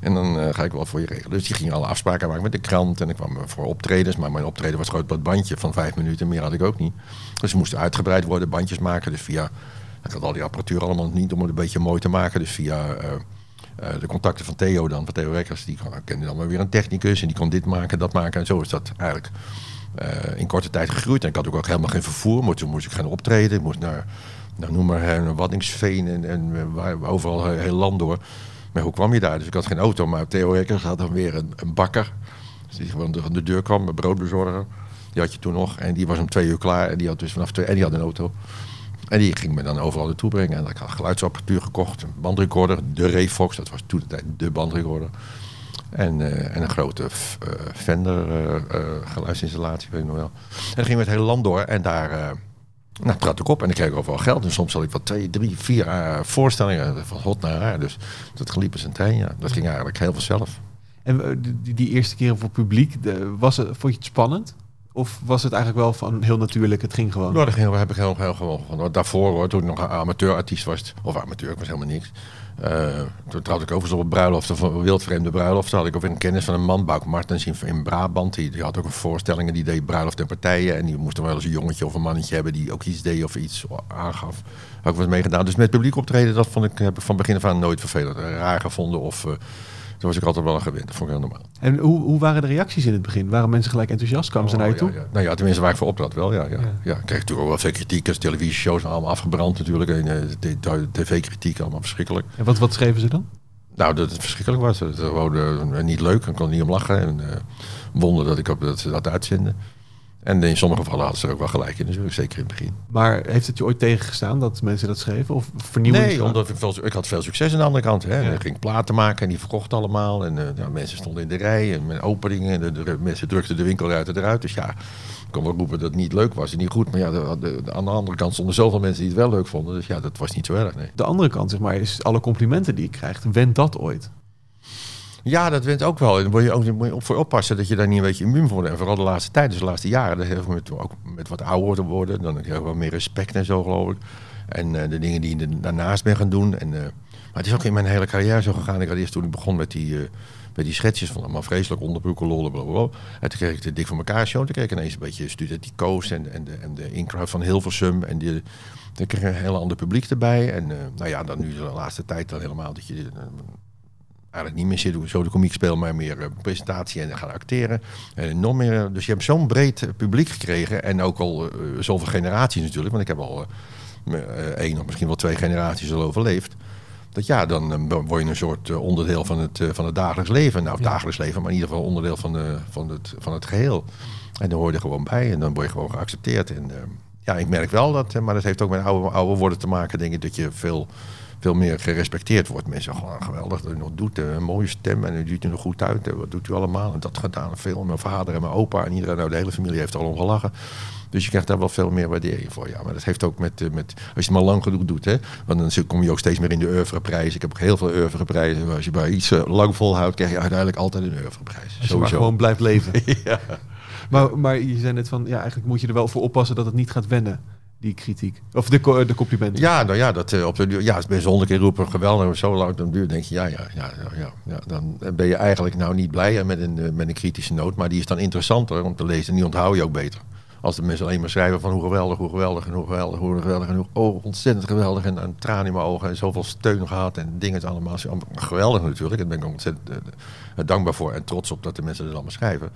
En dan eh, ga ik wel voor je regelen. Dus die ging alle afspraken maken met de krant. En ik kwam voor optredens. Maar mijn optreden was groot dat bandje van vijf minuten. Meer had ik ook niet. Dus ze moesten uitgebreid worden, bandjes maken. Dus via... Ik had al die apparatuur allemaal niet om het een beetje mooi te maken. Dus via... eh, eh, de contacten van Theo dan, van Theo Rekkers, die kende dan maar weer een technicus en die kon dit maken, dat maken. En zo is dat eigenlijk eh, in korte tijd gegroeid. En ik had ook, ook helemaal geen vervoer, maar toen moest ik gaan optreden. Ik moest naar, nou, noem maar, eh, naar Waddingsveen en, en eh, overal heel, land door. Maar hoe kwam je daar? Dus ik had geen auto, maar Theo Rekkers had dan weer een, een bakker. Dus die gewoon aan de deur kwam, een broodbezorger. Die had je toen nog. En die was om twee uur klaar. En die had dus vanaf twee, en die had een auto. En die ging me dan overal naartoe brengen. En ik had geluidsapparatuur gekocht, een bandrecorder, de Refox, dat was toen de tijd de bandrecorder. En, eh, en een grote eh, Fender eh, geluidsinstallatie, weet ik nog wel. En dan gingen we het hele land door en daar nou, trad ik op en ik kreeg overal geld. En soms had ik wat twee, drie, vier voorstellingen van hot naar haar. Dus dat geliep als een trein, ja. Dat ging eigenlijk heel vanzelf. En die, die eerste keren voor publiek, was het, vond je het spannend? Of was het eigenlijk wel van heel natuurlijk, het ging gewoon? Nou, dat ging, heb ik heel, gewoon gevonden. Daarvoor hoor, toen ik nog een amateurartiest was, of amateur, ik was helemaal niks. Eh, toen trouwde ik overigens op een bruiloft, of een wildvreemde bruiloft. Toen had ik ook een kennis van een man, Bouk Martens in, Brabant. Die, had ook een voorstelling en die deed bruiloft en partijen. En die moest dan wel eens een jongetje of een mannetje hebben die ook iets deed of iets aangaf. Had ik wat meegedaan. Dus met publiek optreden, dat vond ik, heb ik van begin af aan nooit vervelend. Raar gevonden of... eh was ik altijd wel aan gewend. Dat vond ik heel normaal. En hoe, hoe waren de reacties in het begin? Waren mensen gelijk enthousiast? Kwamen ze naar je Oh, toe? Nou ja, tenminste waar ik voor optrad wel, ja. ja. Ja. ik kreeg natuurlijk ook wel veel kritiek. Als televisieshows allemaal afgebrand natuurlijk. En eh, tv-kritiek, allemaal verschrikkelijk. En wat, wat schreven ze dan? Nou, dat het verschrikkelijk was. Het was gewoon eh, niet leuk. Ik kon niet om lachen. En eh wonder dat, ik op, dat ze dat uitzenden. En in sommige gevallen hadden ze er ook wel gelijk in. natuurlijk, zeker in het begin. Maar heeft het je ooit tegengestaan dat mensen dat schreven? Of vernieuwend? Nee, omdat ik, veel, ik had veel succes aan de andere kant. Hè. Ja. Ik ging platen maken en die verkocht allemaal. En eh, ja, mensen stonden in de rij en met openingen. En de, de- mensen drukten de winkelruiten eruit. Dus ja, ik kon wel roepen dat het niet leuk was en niet goed. Maar ja, de, aan de andere kant stonden zoveel mensen die het wel leuk vonden. Dus ja, dat was niet zo erg, nee. De andere kant, zeg maar, is alle complimenten die je krijgt. Wend dat ooit? Ja, dat wint ook wel. En daar moet je ook moet je voor oppassen dat je daar niet een beetje immuun voor wordt. En vooral de laatste tijd, dus de laatste jaren, dat heeft met, ook met wat ouder worden. Dan heb je wel meer respect en zo, geloof ik. En eh, de dingen die je daarnaast bent gaan doen. En, eh, maar het is ook in mijn hele carrière zo gegaan. Ik had eerst toen ik begon met die, eh, met die schetsjes van allemaal vreselijk onderbroeken, lollen, blablabla. En toen kreeg ik de Dik voor elkaar show. Toen kreeg ik ineens een beetje studentico's en, en de, en de Incrowd van Hilversum. En die, dan kreeg ik een heel ander publiek erbij. En nou ja, dan nu de laatste tijd dan helemaal dat je... eigenlijk niet meer zit, zo de komiek speel, maar meer eh, presentatie en gaan acteren. En nog meer, eh, dus je hebt zo'n breed eh, publiek gekregen en ook al zoveel generaties natuurlijk, want ik heb al één of misschien wel twee generaties al overleefd. Dat ja, dan word je een soort onderdeel van het, van het dagelijks leven. Nou, of dagelijks leven, maar in ieder geval onderdeel van, de, van, het, van het geheel. En dan hoor je er gewoon bij en dan word je gewoon geaccepteerd. En ja, ik merk wel dat, maar dat heeft ook met ouder, ouder worden te maken, denk ik, dat je veel veel meer gerespecteerd wordt. Mensen gewoon geweldig dat u nog doet. eh, Een mooie stem en u ziet er nog goed uit. Wat doet u allemaal? En dat gedaan. Veel. Mijn vader en mijn opa en iedereen, nou, de hele familie heeft er al om gelachen. Dus je krijgt daar wel veel meer waardering voor. Ja, maar dat heeft ook met, eh, met als je het maar lang genoeg doet. Hè, want dan kom je ook steeds meer in de oeuvreprijs. Ik heb ook heel veel oeuvreprijzen. Als je bij iets eh, lang volhoudt, krijg je uiteindelijk altijd een oeuvreprijs. Als je maar gewoon blijft leven. ja. maar, maar je zei net van, ja, eigenlijk moet je er wel voor oppassen dat het niet gaat wennen, die kritiek. Of de, de complimenten. Ja, nou ja, dat, eh, op de, ja, mensen honderd keer roepen, geweldig, zo lang dan duur, denk je, ja, ja, ja, ja, ja, dan ben je eigenlijk nou niet blij met een, eh, met een kritische noot, maar die is dan interessanter om te lezen en die onthoud je ook beter. Als de mensen alleen maar schrijven van hoe geweldig, hoe geweldig en hoe geweldig, hoe geweldig en hoe oh, ontzettend geweldig en een traan in mijn ogen en zoveel steun gehad en dingen allemaal. Geweldig natuurlijk, daar ben ik ontzettend eh, dankbaar voor en trots op dat de mensen dat allemaal schrijven.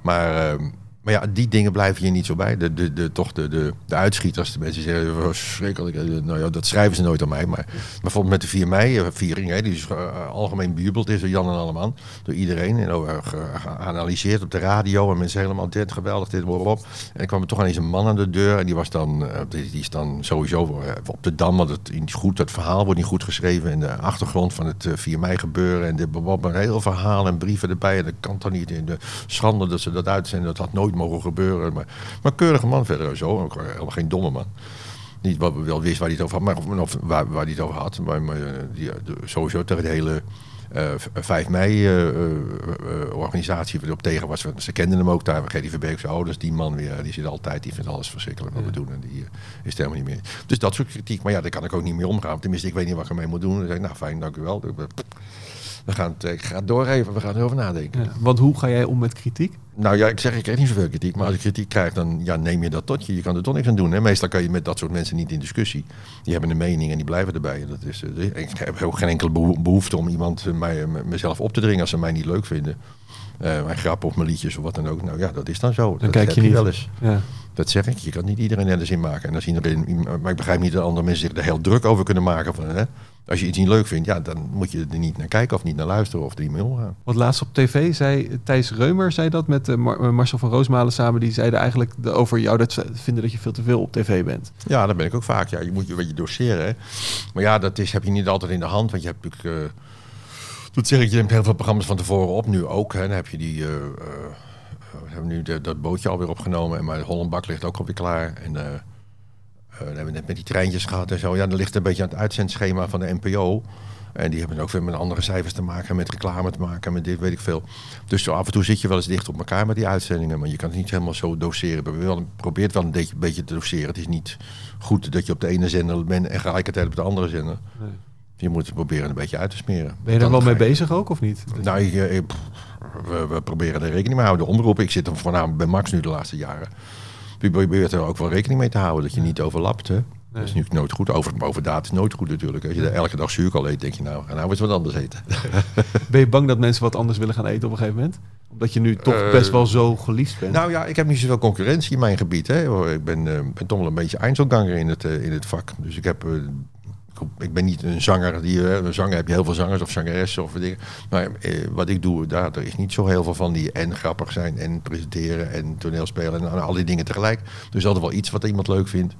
Maar ehm, Maar ja, die dingen blijven je niet zo bij. De, de, de, toch de, de, de uitschieters, de mensen zeggen, "Oh, verschrikkelijk. Eh, Nou ja, dat schrijven ze nooit aan mij. Maar bijvoorbeeld met de 4 mei-viering, hè, die is eh, algemeen bejubeld is door Jan en Alleman. Door iedereen. En ook, eh, ge- geanalyseerd op de radio. En mensen helemaal dit, geweldig, dit, op. En er kwam toch ineens een man aan de deur. En die was dan, eh, die, is dan sowieso eh, op de Dam. Want het niet goed, het verhaal wordt niet goed geschreven. En de achtergrond van het eh, 4 mei gebeuren. En dit, een heel verhaal en brieven erbij. En dat kan toch niet in de schande dat ze dat uitzenden. Dat had nooit mogen gebeuren. Maar, maar keurige man verder zo. Ook helemaal geen domme man. Niet wat we wel wist waar hij het over had, maar of, of waar, waar hij het over had. Maar, maar eh, die, eh, sowieso tegen de hele eh, v- 5 mei eh, organisatie waar hij op tegen was. Ze kenden hem ook daar. Gerry Verbeek zei, oh, dat is die man weer. Die zit altijd, die vindt alles verschrikkelijk wat we doen. En die is het helemaal niet meer. Dus dat soort kritiek. Maar ja, daar kan ik ook niet mee omgaan. Tenminste, ik weet niet wat ik ermee moet doen. Dan zeg ik, nou fijn, dank u wel. We gaan het, ik ga het doorgeven, we gaan erover nadenken. Ja, want hoe ga jij om met kritiek? Nou ja, ik zeg, ik krijg niet zoveel kritiek. Maar als ik kritiek krijg, dan ja, neem je dat tot je. Je kan er toch niks aan doen. Hè? Meestal kan je met dat soort mensen niet in discussie. Die hebben een mening en die blijven erbij. Dat is, eh, ik heb ook geen enkele beho- behoefte om iemand eh, mij, eh, mezelf op te dringen als ze mij niet leuk vinden. Eh mijn grappen of mijn liedjes of wat dan ook. Nou ja, dat is dan zo. Dan dat kijk je niet. wel eens. Ja. Dat zeg ik. Je kan niet iedereen er zin maken. En als iedereen, maar ik begrijp niet dat andere mensen zich er heel druk over kunnen maken. Van, hè? Als je iets niet leuk vindt, ja, dan moet je er niet naar kijken of niet naar luisteren of er niet mee omgaan. Want laatst op tv zei Thijs Reumer zei dat met eh, eh, Marcel van Roosmalen samen. Die zeiden eigenlijk over jou dat ze vinden dat je veel te veel op tv bent. Ja, dat ben ik ook vaak. Ja, je moet je een beetje doseren. Hè. Maar ja, dat is, heb je niet altijd in de hand. Want je hebt natuurlijk... eh, dat zeg ik, je neemt heel veel programma's van tevoren op. Nu ook. Hè. Dan heb je die... eh, eh, we hebben nu de- dat bootje alweer opgenomen. En maar de Hollandbak ligt ook alweer klaar. En eh, dan hebben we net met die treintjes gehad en zo. Ja, dan ligt het een beetje aan het uitzendschema van de NPO. En die hebben ook weer met andere cijfers te maken, met reclame te maken, met dit weet ik veel. Dus zo af en toe zit je wel eens dicht op elkaar met die uitzendingen, maar je kan het niet helemaal zo doseren. We probeert wel een beetje, te doseren. Het is niet goed dat je op de ene zender bent en gelijkertijd op de andere zender. Nee. Je moet het proberen een beetje uit te smeren. Ben je daar Dan wel mee bezig ook of niet? Nou, ik, eh, ik- we, we proberen er rekening mee te houden. De omroep, ik zit er voornamelijk bij Max nu de laatste jaren. Je probeert er ook wel rekening mee te houden dat je niet overlapt. Hè? Dat is nu nooit goed. Over, overdaad is nooit goed natuurlijk. Als je er elke dag zuurkool eet, denk je nou, nou eens wat anders eten. Ben je bang dat mensen wat anders willen gaan eten op een gegeven moment? Omdat je nu toch Eh, best wel zo geliefd bent. Nou ja, ik heb niet zoveel concurrentie in mijn gebied. Hè. Ik ben, eh, ben toch wel een beetje Einzelganger in het, in het vak. Dus ik heb... eh, ik ben niet een zanger. Die, eh, een zanger heb je heel veel zangers of zangeressen of dingen. Maar eh, wat ik doe, daar er is niet zo heel veel van die en grappig zijn en presenteren en toneelspelen en al die dingen tegelijk. Dus altijd wel iets wat iemand leuk vindt.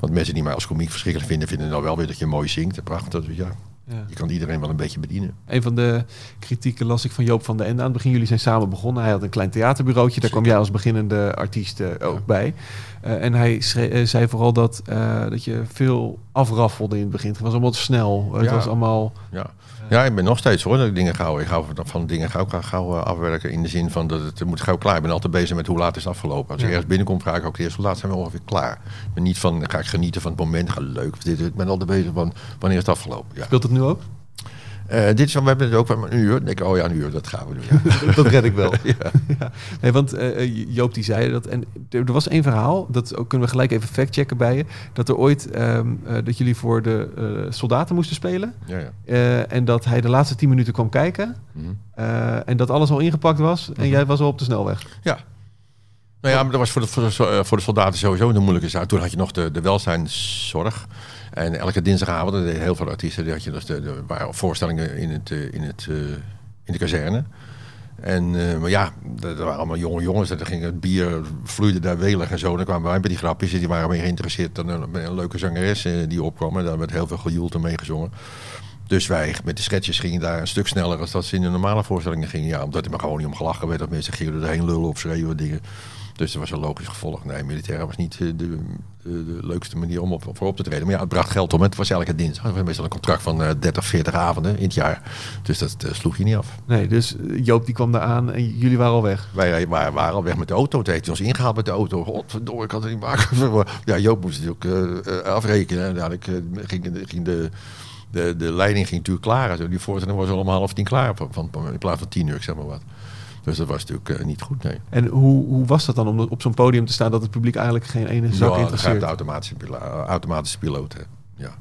Want mensen die mij als komiek verschrikkelijk vinden, vinden dan wel weer dat je mooi zingt. Prachtig. Dus ja, Ja. je kan iedereen wel een beetje bedienen. Een van de kritieken las ik van Joop van den Ende aan het begin. Jullie zijn samen begonnen. Hij had een klein theaterbureautje. Daar kwam jij als beginnende artiest eh, ook bij. Eh, en hij eh, zei vooral dat, dat je veel afraffelde in het begin. Het was allemaal te snel. Het Ja. was allemaal... Ja. Ja, ik ben nog steeds hoor. Dat ik dingen gauw, ik hou van- dingen gauw, gauw, eh, afwerken. In de zin van dat het moet gauw klaar. Ik ben altijd bezig met hoe laat is het afgelopen. Als ik ergens binnenkom, vraag ik ook eerst hoe laat zijn we ongeveer klaar. Ik ben niet van, dan ga ik genieten van het moment. Ga leuk. Dit, ik ben altijd bezig van wanneer is het afgelopen. Ja. Speelt het nu ook? Eh, dit is, we hebben het ook van een uur. Dan denk ik, oh ja, een uur, dat gaan we doen. Ja. dat red ik wel. ja. Nee, want eh, Joop die zei dat. En er, was één verhaal, dat ook, kunnen we gelijk even factchecken bij je. Dat er ooit ehm, eh, dat jullie voor de eh, soldaten moesten spelen. Ja, ja. Eh, en dat hij de laatste tien minuten kwam kijken. Mhm. eh, en dat alles al ingepakt was. En jij was al op de snelweg. Ja. Nou ja, maar dat was voor de, eh, voor de soldaten sowieso een moeilijke zaak. Toen had je nog de, de welzijnszorg. En elke dinsdagavond, er heel veel artiesten, die had je dus de, waren voorstellingen in, het, eh, in, het, eh, in de kazerne. En, maar ja, dat waren allemaal jonge jongens. En ging het bier, vloeide daar welig en zo. Dan kwamen wij bij die grapjes. Die waren meer geïnteresseerd dan een, leuke zangeres die opkwam. En daar werd heel veel gejoeld en meegezongen. Dus wij met de sketches gingen daar een stuk sneller als dat ze in de normale voorstellingen gingen. Ja, omdat er maar gewoon niet om gelachen werd. Dat mensen gingen erheen lullen of schreeuwen dingen. Dus dat was een logisch gevolg. Nee, militair was niet eh, de, de, de leukste manier om op, voor op te treden. Maar ja, het bracht geld om. Het was elke dinsdag. Het was meestal een contract van eh, 30, 40 avonden in het jaar. Dus dat eh, sloeg je niet af. Nee, dus eh, Joop die kwam daar aan en jullie waren al weg. Wij waren, waren al weg met de auto. Toen heeft hij ons ingehaald met de auto. Godverdomme, ik had het niet maken. Ja, Joop moest natuurlijk eh, eh, afrekenen. En eh, ging, ging de, de, de leiding ging natuurlijk klaar. Die voorstelling was al om half tien klaar. Van, van, in plaats van tien uur, ik zeg maar wat. Dus dat was natuurlijk eh, niet goed, nee. En hoe, hoe was dat dan om op zo'n podium te staan dat het publiek eigenlijk geen ene zak Ja, interesseert? de automatische, pila- automatische piloot. Hè. Ja.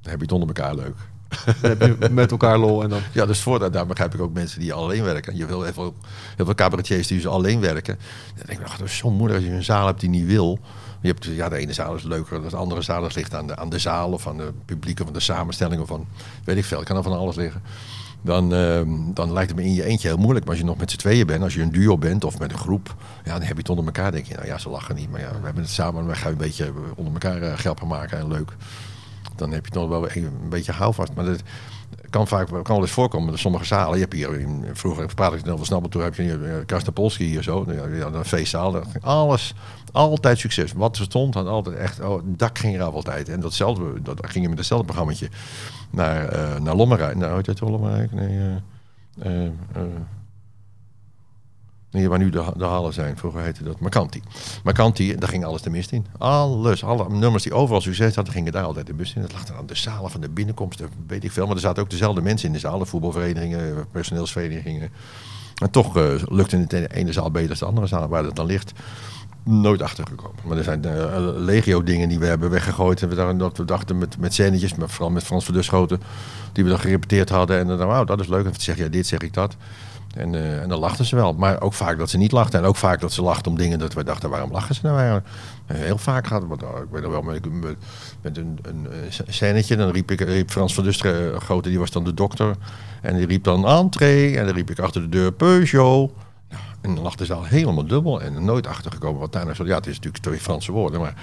Dan heb je het onder elkaar leuk. Dan heb je met elkaar lol en dan... Ja, dus voordat, daar begrijp ik ook mensen die alleen werken. Je wil heel veel, heel veel cabaretiers die dus alleen werken. Dan denk ik, ach, dat is zo moeilijk als je een zaal hebt die niet wil. Je hebt, ja, de ene zaal is leuker dan de andere zaal. Dat ligt aan de, aan de zaal of aan de publiek of aan de samenstelling of van, weet ik veel. Het kan er van alles liggen. Dan, ehm, dan lijkt het me in je eentje heel moeilijk. Maar als je nog met z'n tweeën bent, als je een duo bent of met een groep, ja, dan heb je het onder elkaar. denk je, nou ja, ze lachen niet. Maar ja, we hebben het samen en we gaan een beetje onder elkaar uh, grappen maken en leuk. Dan heb je het nog wel een, een beetje houvast. Maar dat kan vaak kan wel eens voorkomen in sommige zalen. Je hebt hier, vroeger praat ik over Snabbel, toen heb je hier Karstapolski hier zo, een feestzaal. Alles, altijd succes. Wat er stond, had altijd echt, oh, het dak ging eraf altijd. En datzelfde, dat ging je met hetzelfde programmaatje naar, uh, naar Lommerijk. Nou, heet het Lommerijk? Nee, uh, Waar nu de, hallen zijn. Vroeger heette dat Marcanti. Marcanti, daar ging alles de mist in. Alles, alle nummers die overal succes hadden, gingen daar altijd de bus in. Dat lag dan aan de zalen van de binnenkomsten, weet ik veel. Maar er zaten ook dezelfde mensen in de zalen. Voetbalverenigingen, personeelsverenigingen. En toch uh, lukte het de ene zaal beter dan de andere zaal. Waar het dan ligt, nooit achtergekomen. Maar er zijn uh, legio dingen die we hebben weggegooid. En we dachten, dat we dachten met, met scènetjes, maar vooral met Frans Verduschoten, die we dan gerepeteerd hadden. En dan, wauw, dat is leuk. En dan zeg je, ja, dit zeg ik dat. En, uh, en dan lachten ze wel. Maar ook vaak dat ze niet lachten. En ook vaak dat ze lachten om dingen dat we dachten, waarom lachen ze nou eigenlijk? En heel vaak gaat het, ik weet nog wel, met, met een, een, scènetje. Dan riep, ik, riep Frans van grote, die was dan de dokter. En die riep dan entree. En dan riep ik achter de deur Peugeot. En dan lachten ze al helemaal dubbel. En nooit achtergekomen wat daar nou zo... Ja, het is natuurlijk twee Franse woorden, maar...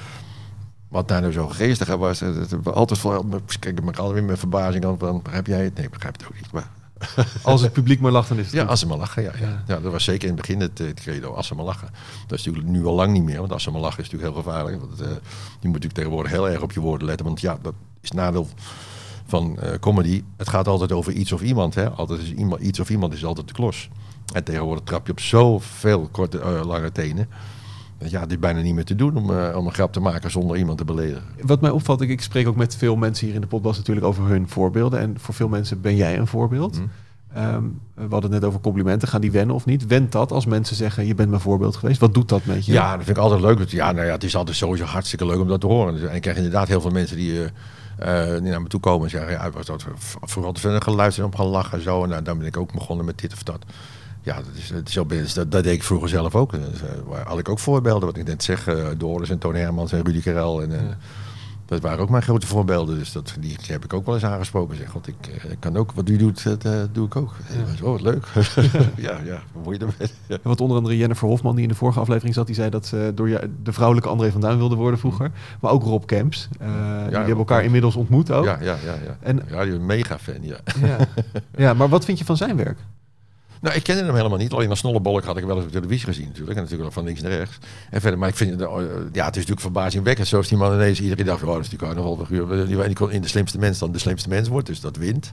Wat daar nou zo geestig was, het, altijd voor, kijk ik me altijd met verbazing aan van, heb jij het? Nee, begrijp het ook niet. Maar als het publiek maar lacht, dan is het Ja, als ze maar lachen, ja, ja. ja. dat was zeker in het begin het, het credo, als ze maar lachen. Dat is natuurlijk nu al lang niet meer, want als ze maar lachen is natuurlijk heel gevaarlijk. Want, uh, je moet natuurlijk tegenwoordig heel erg op je woorden letten, want ja, dat is nadeel van uh, comedy. Het gaat altijd over iets of iemand, hè. Altijd is iemand, iets of iemand is altijd de klos. En tegenwoordig trap je op zoveel korte, uh, lange tenen. Ja, dit is bijna niet meer te doen om, uh, om een grap te maken zonder iemand te beledigen. Wat mij opvalt, ik, ik spreek ook met veel mensen hier in de podcast natuurlijk over hun voorbeelden. En voor veel mensen ben jij een voorbeeld. Mm. Um, we hadden het net over complimenten. Gaan die wennen of niet? Went dat als mensen zeggen, je bent mijn voorbeeld geweest? Wat doet dat met je? Ja, dat vind ik altijd leuk. Ja, nou ja, het is altijd sowieso hartstikke leuk om dat te horen. En ik krijg inderdaad heel veel mensen die... Uh, die naar me toe komen en zeggen, ja, was dat vooral te veel geluisterd om gaan lachen en zo. En nou, dan ben ik ook begonnen met dit of dat. Ja, dat, is, dat, is zo, dat, dat deed ik vroeger zelf ook. Dus, uh, had ik ook voorbeelden, wat ik net zeg. Uh, Doris en Toon Hermans en Rudy Karel. En, ja. Dat waren ook mijn grote voorbeelden. Dus dat, die heb ik ook wel eens aangesproken. Zeg, God, ik, ik kan ook, wat u doet, dat uh, doe ik ook. Ja. Oh, wat leuk. ja, ja, wat? Ja. Wat onder andere Jennifer Hofman, die in de vorige aflevering zat, die zei dat ze door je, de vrouwelijke André van Duin wilde worden vroeger. Mm. Maar ook Rob Kemps. Uh, ja, die hebben elkaar inmiddels ontmoet ook. Ja, ja, ja. ja. En, ja die is een mega fan, ja. ja. ja, maar wat vind je van zijn werk? Nou, ik kende hem helemaal niet. Alleen als snollebolk had ik wel eens op televisie gezien natuurlijk. En natuurlijk van links naar rechts. En verder, maar ik vind ja, het is natuurlijk verbazingwekkend. Zoals die man ineens iedere dag, oh, dat is die carnavalfiguur. Die in de slimste mens dan de slimste mens wordt. Dus dat wint.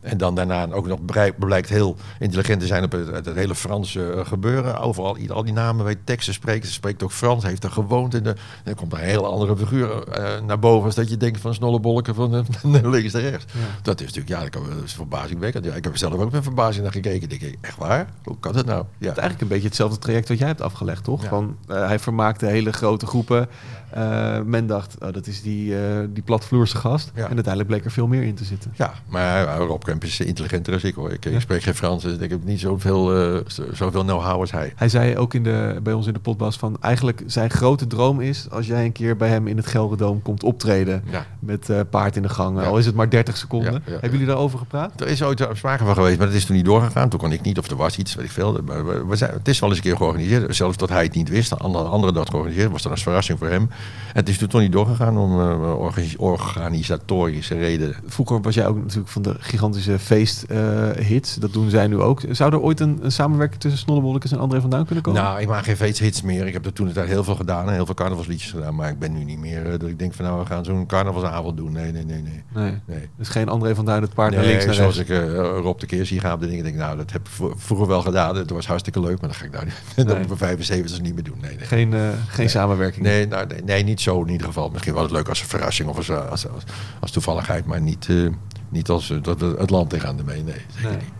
En dan daarna ook nog blijkt heel intelligent te zijn op het, hele Franse uh, gebeuren. Overal, al die namen weet teksten spreken. Ze spreekt ook Frans, heeft er gewoond. In de, dan komt een hele andere figuur uh, naar boven. Als dat je denkt van snollebolken van uh, links naar rechts. Ja. Dat is natuurlijk, ja, dat is verbazingwekkend. Ja, ik heb er zelf ook met verbazing naar gekeken. Denk ik, echt waar? Hoe kan dat nou? Ja. Het is eigenlijk een beetje hetzelfde traject wat jij hebt afgelegd, toch? Ja. Van, hij vermaakte hele grote groepen. Uh, men dacht, oh, dat is die, uh, die platvloerse gast. Ja. En uiteindelijk bleek er veel meer in te zitten. Ja, maar Rob Kemp is intelligenter dan ik hoor. Ik, ja. ik spreek geen Frans, dus ik heb niet zoveel, uh, zoveel know-how als hij. Hij zei ook in de, bij ons in de podcast van... eigenlijk zijn grote droom is als jij een keer bij hem in het Gelderdoom komt optreden... Ja. met paard in de gang, al is het maar 30 seconden. Hebben jullie daarover gepraat? Er is ooit sprake van geweest, maar dat is toen niet doorgegaan. Toen kon ik niet, of er was iets, weet ik veel. Maar we, we zijn, het is wel eens een keer georganiseerd. Zelfs dat hij het niet wist, andere, andere dat georganiseerd. was dan als verrassing voor hem. Het is toen toch niet doorgegaan om uh, organisatorische redenen. Vroeger was jij ook natuurlijk van de gigantische feesthits. Uh, dat doen zij nu ook. Zou er ooit een, een samenwerking tussen Snollebollekes en André van Duin kunnen komen? Nou, ik maak geen feesthits meer. Ik heb er toen tijd heel veel gedaan. Heel veel carnavalsliedjes gedaan. Maar ik ben nu niet meer uh, dat ik denk van nou, we gaan zo'n carnavalsavond doen. Nee, nee, nee, nee. Nee. nee. Dus geen André van Duin het paard nee, naar links naar zoals rechts. ik uh, Rob de keer zie gaan op de dingen. denk nou, dat heb ik vroeger wel gedaan. Het was hartstikke leuk. Maar dat ga ik nou niet. dat moet ik 75 niet meer doen. Nee, nee. Geen, geen nee. samenwerking? Nee, nou, nee, nee, niet zo in ieder geval. Misschien wel het leuk als een verrassing of als, als, als, als toevalligheid, maar niet, uh, niet als uh, dat we het land tegenaan ermee. Nee, zeker nee. niet.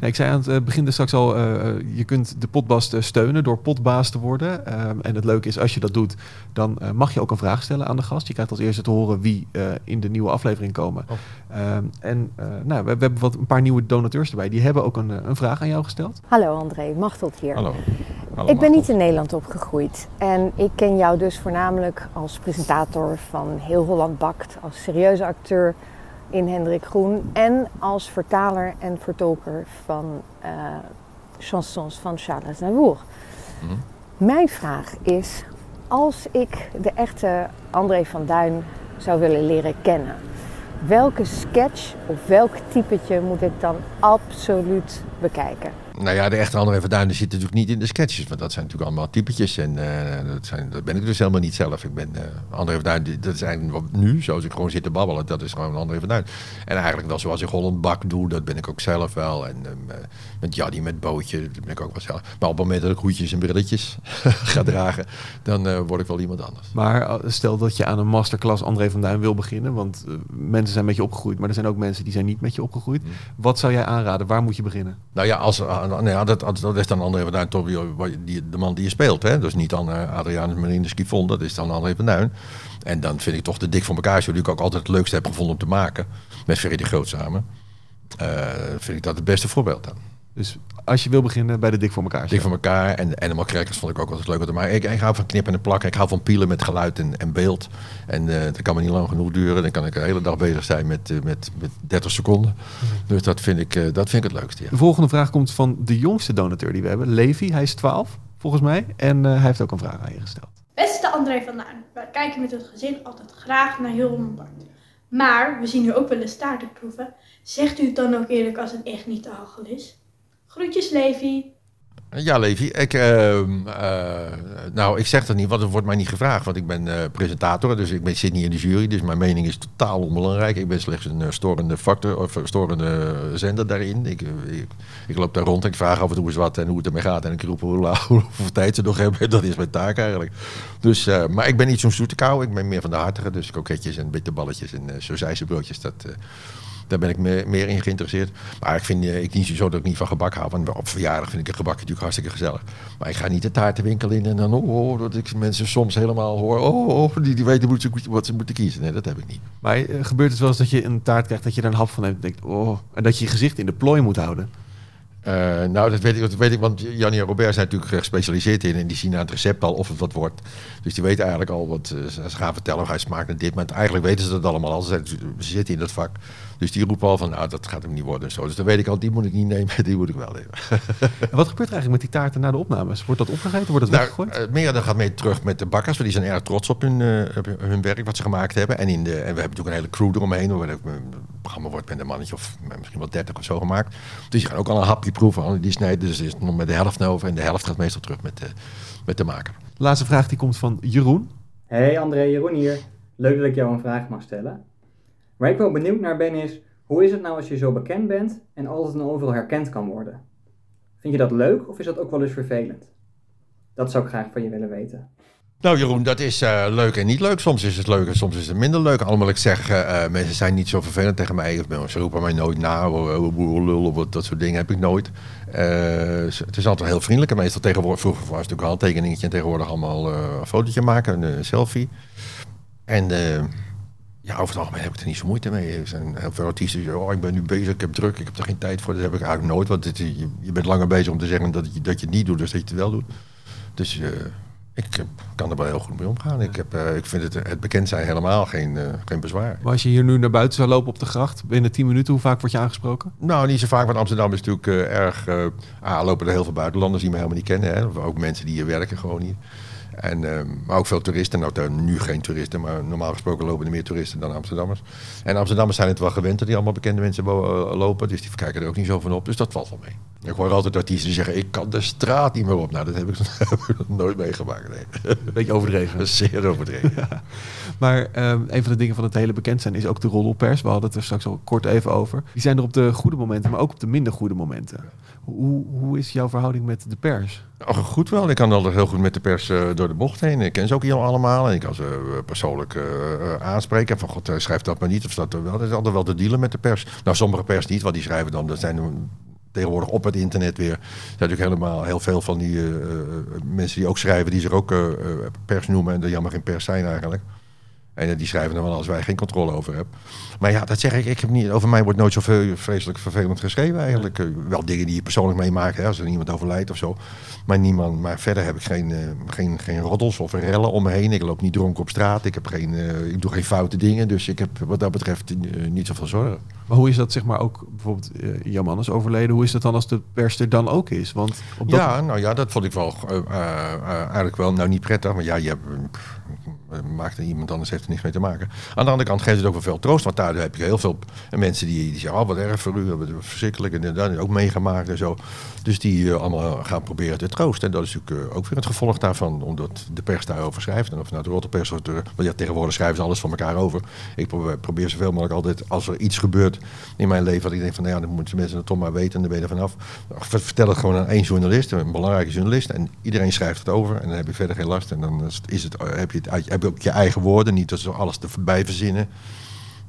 Ja, ik zei aan het eh, begin straks al, eh, eh, je kunt de potbast eh, steunen door potbaas te worden. Ehm, en het leuke is, als je dat doet, dan eh, mag je ook een vraag stellen aan de gast. Je krijgt als eerste te horen wie eh, in de nieuwe aflevering komen. Oh. Ehm, en eh, nou, we, we hebben wat, een paar nieuwe donateurs erbij. Die hebben ook een, eh, een vraag aan jou gesteld. Hallo André, Machteld hier. Hallo. Ik ben niet in Nederland opgegroeid en ik ken jou dus voornamelijk als presentator van Heel Holland Bakt, als serieuze acteur in Hendrik Groen en als vertaler en vertolker van eh, chansons van Charles Aznavour. Mhm. Mijn vraag is, als ik de echte André van Duin zou willen leren kennen, welke sketch of welk typetje moet ik dan absoluut bekijken? Nou ja, de echte André van Duinen zit natuurlijk niet in de sketches. Want dat zijn natuurlijk allemaal typetjes. En eh, dat, zijn, dat ben ik dus helemaal niet zelf. Ik ben eh André van Duinen, dat is eigenlijk wat nu, zoals ik gewoon zit te babbelen. Dat is gewoon André van Duinen. En eigenlijk wel zoals ik Holland Bak doe, dat ben ik ook zelf wel. En eh, met Jaddy, met Bootje, dat ben ik ook wel zelf. Maar op het moment dat ik hoedjes en brilletjes ga dragen, dan word ik wel iemand anders. Maar stel dat je aan een masterclass André van Duin wil beginnen. Want mensen zijn met je opgegroeid, maar er zijn ook mensen die zijn niet met je opgegroeid. Mm. Wat zou jij aanraden? Waar moet je beginnen? Nou ja, als, nou ja dat, dat is dan André van Duin toch die, de man die je speelt. Hè? Dus niet dan uh, Adrianus Marine Skifon, dat is dan André van Duin. En dan vind ik toch de Dik voor elkaar die ik ook altijd het leukste heb gevonden om te maken. Met Ferry de Groot samen. Eh, vind ik dat het beste voorbeeld dan. Dus als je wil beginnen bij de Dik voor elkaar. Dik voor elkaar en Animal Crackers vond ik ook altijd leuk maken. Ik, ik hou van knippen en plakken. Ik hou van pielen met geluid en, en beeld. En eh, dat kan me niet lang genoeg duren. Dan kan ik de hele dag bezig zijn met, eh, met, met 30 seconden. Dus dat vind, ik, eh, dat vind ik het leukste. Ja. De volgende vraag komt van de jongste donateur die we hebben, Levi. Hij is 12, volgens mij. En eh, hij heeft ook een vraag aan je gesteld. Beste André van Duin, wij kijken met het gezin altijd graag naar heel Holland Maar we zien u ook wel eens taartenproeven. Zegt u het dan ook eerlijk als het echt niet te hachel is? Groetjes Levi. Ja, Levi. Ik, ehm, eh, nou, ik zeg dat niet, want het wordt mij niet gevraagd. Want ik ben eh, presentator, dus ik ben, zit niet in de jury. Dus mijn mening is totaal onbelangrijk. Ik ben slechts een eh, storende factor of storende zender daarin. Ik, ik, loop daar rond en ik vraag af en toe eens wat en hoe het ermee gaat. En ik roep hoe, hoeveel tijd ze nog hebben. Dat is mijn taak eigenlijk. Dus, maar ik ben niet zo'n zoete kou. Ik ben meer van de hartige. Dus koketjes en bitterballetjes en uh, broodjes. Dat, daar ben ik meer, in geïnteresseerd. Maar ik vind eh, ik niet zo dat ik niet van gebak hou. Want op verjaardag vind ik een gebak natuurlijk hartstikke gezellig. Maar ik ga niet de taartenwinkel in en dan oh, oh, dat ik mensen soms helemaal hoor. Oh, oh die, die weten wat ze, wat ze moeten kiezen. Nee, dat heb ik niet. Maar eh, gebeurt het wel eens dat je een taart krijgt, dat je er een hap van neemt en denkt, oh, en dat je je gezicht in de plooi moet houden? Eh, nou, dat weet, ik, dat weet ik, want Jannie en Robert zijn natuurlijk gespecialiseerd in. En die zien aan het recept al of het wat wordt. Dus die weten eigenlijk al wat eh, ze gaan vertellen. Hij smaakt naar dit. Maar eigenlijk weten ze dat allemaal al. Ze, zitten in dat vak. Dus die roepen al van, nou, dat gaat hem niet worden. en Zo. Dus dan weet ik al, die moet ik niet nemen. Die moet ik wel nemen. En wat gebeurt er eigenlijk met die taarten na de opnames? Wordt dat opgegeten? Wordt het Nou, weggegooid? eh, meer dan gaat mee terug met de bakkers. Want die zijn erg trots op hun, hun werk wat ze gemaakt hebben. En, in de, en we hebben natuurlijk een hele crew eromheen. Het programma wordt met een mannetje of misschien wel 30 of zo gemaakt. Dus die gaan ook al een hapje proeven. al Die snijden dus er is nog met de helft over. En de helft gaat meestal terug met de, met de maker. Laatste vraag die komt van Jeroen. Hey André, Jeroen hier. Leuk dat ik jou een vraag mag stellen. Waar ik wel benieuwd naar ben is, hoe is het nou als je zo bekend bent en altijd en overal herkend kan worden? Vind je dat leuk of is dat ook wel eens vervelend? Dat zou ik graag van je willen weten. Nou Jeroen, dat is eh, leuk en niet leuk. Soms is het leuk en soms is het minder leuk. Allemaal ik zeg, eh, eh, mensen zijn niet zo vervelend tegen mij. Of, ze roepen mij nooit na. Of, eh, boer, lul, of dat soort dingen heb ik nooit. Het is altijd heel vriendelijk. En meestal tegenwoordig, vroeger was het natuurlijk al een tekeningetje. En tegenwoordig allemaal een fotootje maken, een, selfie. En ja, over het algemeen heb ik er niet zo moeite mee. Er zijn heel veel artiesten die zeggen, oh, ik ben nu bezig, ik heb druk, ik heb er geen tijd voor. Dat heb ik eigenlijk nooit. Want je, bent langer bezig om te zeggen dat je, dat je het niet doet, dus dat je het wel doet. Dus ik kan er wel heel goed mee omgaan. Ik, heb, eh, ik vind het, het bekend zijn helemaal geen, eh, geen bezwaar. Maar als je hier nu naar buiten zou lopen op de gracht, binnen 10 minuten, hoe vaak word je aangesproken? Nou, niet zo vaak, want Amsterdam is natuurlijk eh, erg... ah, lopen er heel veel buitenlanders die me helemaal niet kennen. Hè? Ook mensen die hier werken gewoon hier. En, maar ook veel toeristen. Nou, daar nu geen toeristen, maar normaal gesproken lopen er meer toeristen dan Amsterdammers. En Amsterdammers zijn het wel gewend dat die allemaal bekende mensen lopen. Dus die kijken er ook niet zo van op. Dus dat valt wel mee. Ik hoor altijd artiesten die zeggen, ik kan de straat niet meer op. Nou, dat heb ik, heb ik nog nooit meegemaakt. Nee. Een beetje overdreven. Zeer overdreven. Maar ehm, een van de dingen van het hele bekend zijn is ook de roddelpers. We hadden het er straks al kort even over. Die zijn er op de goede momenten, maar ook op de minder goede momenten. Hoe, hoe is jouw verhouding met de pers? Oh, goed wel. Ik kan altijd heel goed met de pers eh, door de bocht heen. Ik ken ze ook hier allemaal. En ik kan ze eh, persoonlijk eh, aanspreken. Van god, schrijf dat maar niet. Of dat wel. Dat is altijd wel te dealen met de pers. Nou, sommige pers niet, want die schrijven dan. Dat zijn tegenwoordig op het internet weer. Er zijn natuurlijk helemaal heel veel van die eh, eh, mensen die ook schrijven, die zich ook eh, eh, pers noemen en die jammer geen pers zijn eigenlijk. En eh, die schrijven dan wel als wij geen controle over hebben. Maar ja, dat zeg ik. ik heb niet, over mij wordt nooit zo vreselijk vervelend geschreven eigenlijk. Eh, wel dingen die je persoonlijk meemaakt, hè, als er iemand overlijdt of zo. Maar, niemand, maar verder heb ik geen, eh, geen, geen roddels of rellen om me heen. Ik loop niet dronken op straat. Ik, heb geen, ik doe geen foute dingen. Dus ik heb wat dat betreft niet zoveel zorgen. Maar hoe is dat zeg maar ook, bijvoorbeeld uh, Jan Man is overleden, hoe is dat dan als de pers er dan ook is? Want op dat... Ja, nou ja, dat vond ik wel eigenlijk wel, nou niet prettig, maar ja, je hebt, maakt er iemand anders heeft er niks mee te maken. Aan de andere kant geeft het ook wel veel troost, want daar heb je heel veel mensen die, zeggen, oh wat erg voor u, wat verschrikkelijk en dat ook meegemaakt en zo. Dus die eh, allemaal gaan proberen te troosten. En dat is natuurlijk eh, ook weer het gevolg daarvan, omdat de pers daarover schrijft. En of nou de Rotterpers of de, want ja, tegenwoordig schrijven ze alles van elkaar over. Ik probeer, zoveel mogelijk altijd, als er iets gebeurt in mijn leven, dat ik denk van, nou ja, dan moeten mensen het toch maar weten en dan ben je er vanaf. Vertel het gewoon aan één journalist, een belangrijke journalist, en iedereen schrijft het over en dan heb je verder geen last. En dan is het, heb, je het, uit- heb je ook je eigen woorden, niet dat ze alles erbij verzinnen.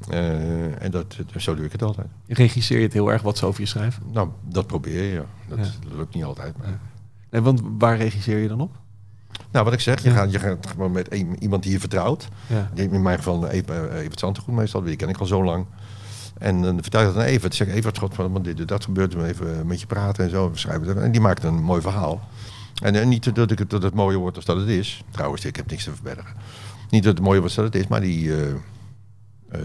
Eh, en dat, zo doe ik het altijd. Regisseer je het heel erg wat ze over je schrijven? Nou, dat probeer je, ja. Dat, Ja. dat lukt niet altijd. Maar. Nee, want waar regisseer je dan op? Nou, wat ik zeg, je, Ja. gaat, je gaat gewoon met een- iemand die je vertrouwt. Ja. In mijn geval Evert, Evert Zantegoed meestal, die ken ik al zo lang. En dan vertel je dat aan Evert. Zeg Evert, god, wat dit, dat gebeurt, we even met je praten en zo. Schrijven. En die maakt een mooi verhaal. En, eh, niet dat, ik, het- dat het mooier wordt als dat het is. Trouwens, ik heb niks te verbergen. Niet dat het mooier wordt als dat het is, maar die... eh, eh,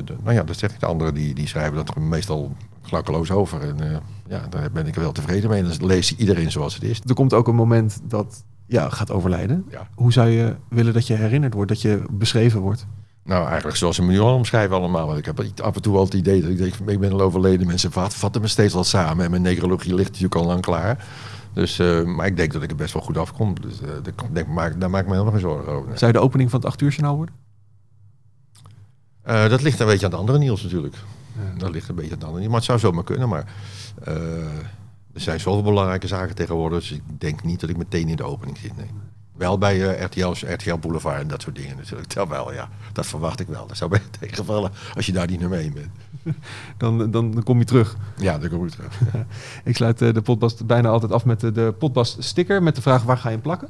de- nou ja, dat zeg ik. De anderen die, die schrijven dat meestal klakkeloos over. En ja, daar ben ik wel tevreden mee. Dan leest iedereen zoals het is. Er komt ook een moment dat ja, gaat overlijden. Ja. Hoe zou je willen dat je herinnerd wordt, dat je beschreven wordt? Nou, eigenlijk zoals ze me nu al omschrijven allemaal. Want ik heb af en toe al het idee dat ik denk, ik ben al overleden. Mensen vat- vatten me steeds al samen. En mijn neurologie ligt natuurlijk al lang klaar. Dus, eh, maar ik denk dat ik er best wel goed afkom. Dus eh, denk, maak, daar maak ik me helemaal geen zorgen over. Zou je de opening van het 8 uur journaal worden? Eh, dat ligt een beetje aan de andere Niels natuurlijk. Dat ligt een beetje aan de andere Niels. Maar het zou zomaar kunnen. Maar er zijn zoveel belangrijke zaken tegenwoordig. Dus ik denk niet dat ik meteen in de opening zit. Nee. Wel bij eh, RTL, RTL Boulevard en dat soort dingen natuurlijk. Dat wel, ja. Dat verwacht ik wel. Dat zou mij tegenvallen als je daar niet naar mee bent. Dan, dan, dan kom je terug. Ja, dat kom ik terug. Ik sluit eh, de podcast bijna altijd af met de, de podcast sticker met de vraag waar ga je hem plakken?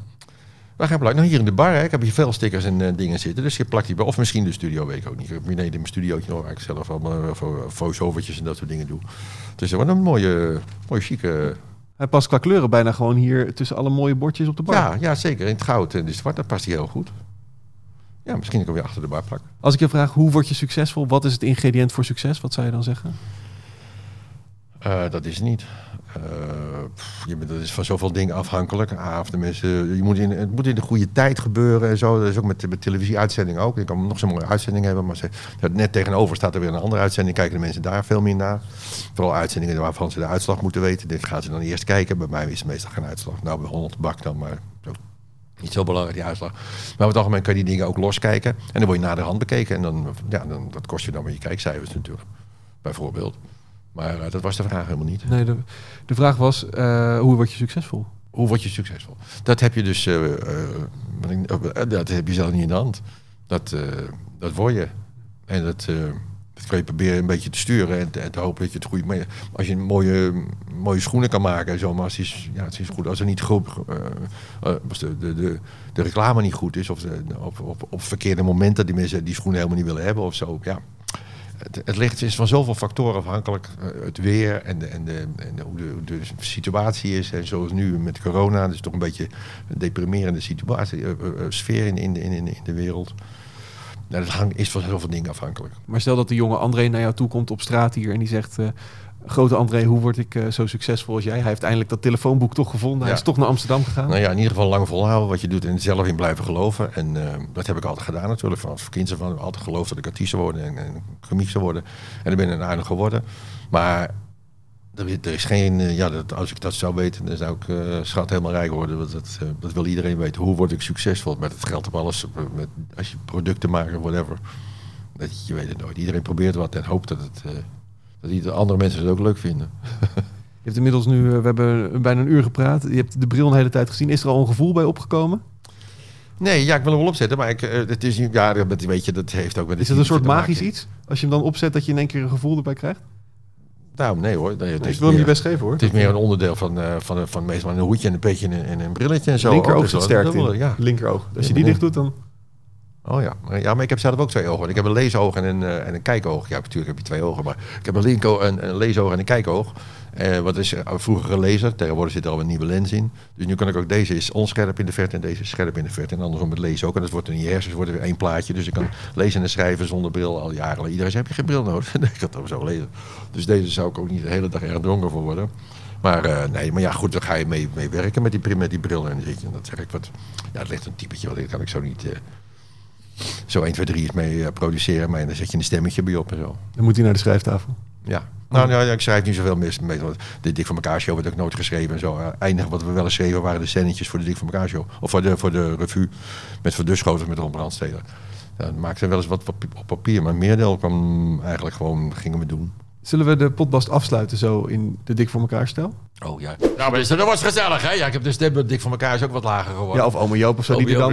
Waar ga je plakken? Nou, hier in de bar. Hè. Ik heb hier veel stickers en eh, dingen zitten. Dus je plakt die bij. Of misschien de studio, weet ik ook niet. Ik heb beneden in mijn studiootje nog waar ik zelf allemaal voice-overtjes en dat soort dingen doe. Dus wordt een mooie, mooie chique... Hij past qua kleuren bijna gewoon hier tussen alle mooie bordjes op de bar. Ja, ja zeker. In het goud en de zwart, dat past hij heel goed. Ja, misschien kan ik hem weer achter de bar plakken. Als ik je vraag, hoe word je succesvol? Wat is het ingrediënt voor succes? Wat zou je dan zeggen? Uh, dat is niet. Uh, pff, je bent, dat is van zoveel dingen afhankelijk. Of de mensen, je moet in, het moet in de goede tijd gebeuren en zo. Dat is ook met, met televisieuitzending ook. Je kan nog zo'n mooie uitzending hebben, maar ze, net tegenover staat er weer een andere uitzending. Kijken de mensen daar veel meer naar. Vooral uitzendingen waarvan ze de uitslag moeten weten. Dit gaan ze dan eerst kijken. Bij mij is het meestal geen uitslag. Nou, bij 100 bak dan, maar niet zo belangrijk die uitslag. Maar over het algemeen kan je die dingen ook loskijken. En dan word je naar de hand bekeken. En dan, ja, dan, dat kost je dan weer je kijkcijfers natuurlijk. Bijvoorbeeld. Maar uh, dat was de vraag helemaal niet. Nee, de, de vraag was, uh, hoe word je succesvol? Hoe word je succesvol? Dat heb je dus, uh, dat heb je zelf niet in de hand. Dat, dat word je. En dat, dat kan je proberen een beetje te sturen en te, en te hopen dat je het goed... Maar als je mooie, mooie schoenen kan maken en zo, maar als, is, ja, het is goed, als er niet goed... als de, de, de, de reclame niet goed is of op, op, op verkeerde momenten die mensen die schoenen helemaal niet willen hebben of zo, ja... Het, het ligt, is van zoveel factoren afhankelijk. Uh, het weer en, de, en, de, en hoe, de, de, situatie is. En zoals nu met corona, dus toch een beetje een deprimerende situatie, uh, uh, sfeer in, in, in, in de wereld. Nou, dat hang, is van zoveel dingen afhankelijk. Maar stel dat de jonge André naar jou toe komt op straat hier en die zegt... eh, Grote André, hoe word ik uh, zo succesvol als jij? Hij heeft eindelijk dat telefoonboek toch gevonden. Ja. Hij is toch naar Amsterdam gegaan. Nou ja, in ieder geval lang volhouden wat je doet en zelf in blijven geloven. En uh, dat heb ik altijd gedaan natuurlijk. Van als kind van altijd geloofd dat ik artiest zou worden en, en zou worden. En dan ben ik aardig geworden. Maar er, er is geen, uh, ja, dat, als ik dat zou weten, dan zou ik uh, schat helemaal rijk worden. Dat, dat, dat, wil iedereen weten. Hoe word ik succesvol? Met het geld op alles, met, als je producten maakt, whatever. Dat, je weet het nooit. Iedereen probeert wat en hoopt dat het dat die andere mensen het ook leuk vinden. Je hebt inmiddels nu, we hebben bijna een uur gepraat. Je hebt de bril een hele tijd gezien. Is er al een gevoel bij opgekomen? Nee, ja, ik wil hem wel opzetten, maar ik, het is ja, weet je, dat heeft ook met. Is het een soort magisch iets? Als je hem dan opzet, dat je in één keer een gevoel erbij krijgt? Nou, nee hoor. Nee, het Ik is wil hem je best geven hoor. Het is meer een onderdeel van, eh, van, van meestal een hoedje en een petje en een, en een brilletje en zo. Linkeroog Dus zit sterk in. Ja. Linkeroog. Als je die dicht doet, dan... Oh ja. Maar, ja, maar ik heb zelf ook twee ogen. Ik heb een leesoog en een, eh, en een kijkoog. Ja, natuurlijk heb je twee ogen. Maar ik heb een, linko, een, een leesoog en een kijkoog. Eh, wat is vroeger laser. Tegenwoordig zit er al een nieuwe lens in. Dus nu kan ik ook... Deze is onscherp in de verte en deze is scherp in de verte. En andersom met lezen ook. En dat wordt in je hersens wordt er weer één plaatje. Dus ik kan lezen en schrijven zonder bril al jaren. Iedereen zegt, heb je geen bril nodig? ik had het zo lezen. Dus deze zou ik ook niet de hele dag erg dronken voor worden. Maar eh, nee, maar ja, goed, dan ga je mee, werken met die, bril. En dat zeg ik wat. Ja, het ligt een typetje, want dat kan ik zo niet. eh, zo 1, 2, 3 is mee produceren. Maar dan zet je een stemmetje bij op en zo. Dan moet hij naar de schrijftafel. Ja. Nou, ja, ik schrijf niet zoveel mis. De Dik voor elkaar show werd ook nooit geschreven en zo. Eh, eindig wat we wel eens schreven waren de scènetjes voor de Dik voor elkaar show. Of voor de, voor de revue met Van Duschoten met Ron Brandsteder. Dat maakte wel eens wat op papier. Maar meerdeel kwam eigenlijk gewoon, gingen we doen. Zullen we de potbast afsluiten zo in de Dik voor elkaar stijl? Oh ja. Nou mensen, dat was gezellig hè. Ja, ik heb de stem Dik voor elkaar is ook wat lager geworden. Ja, of oma Joop of zo. die dan...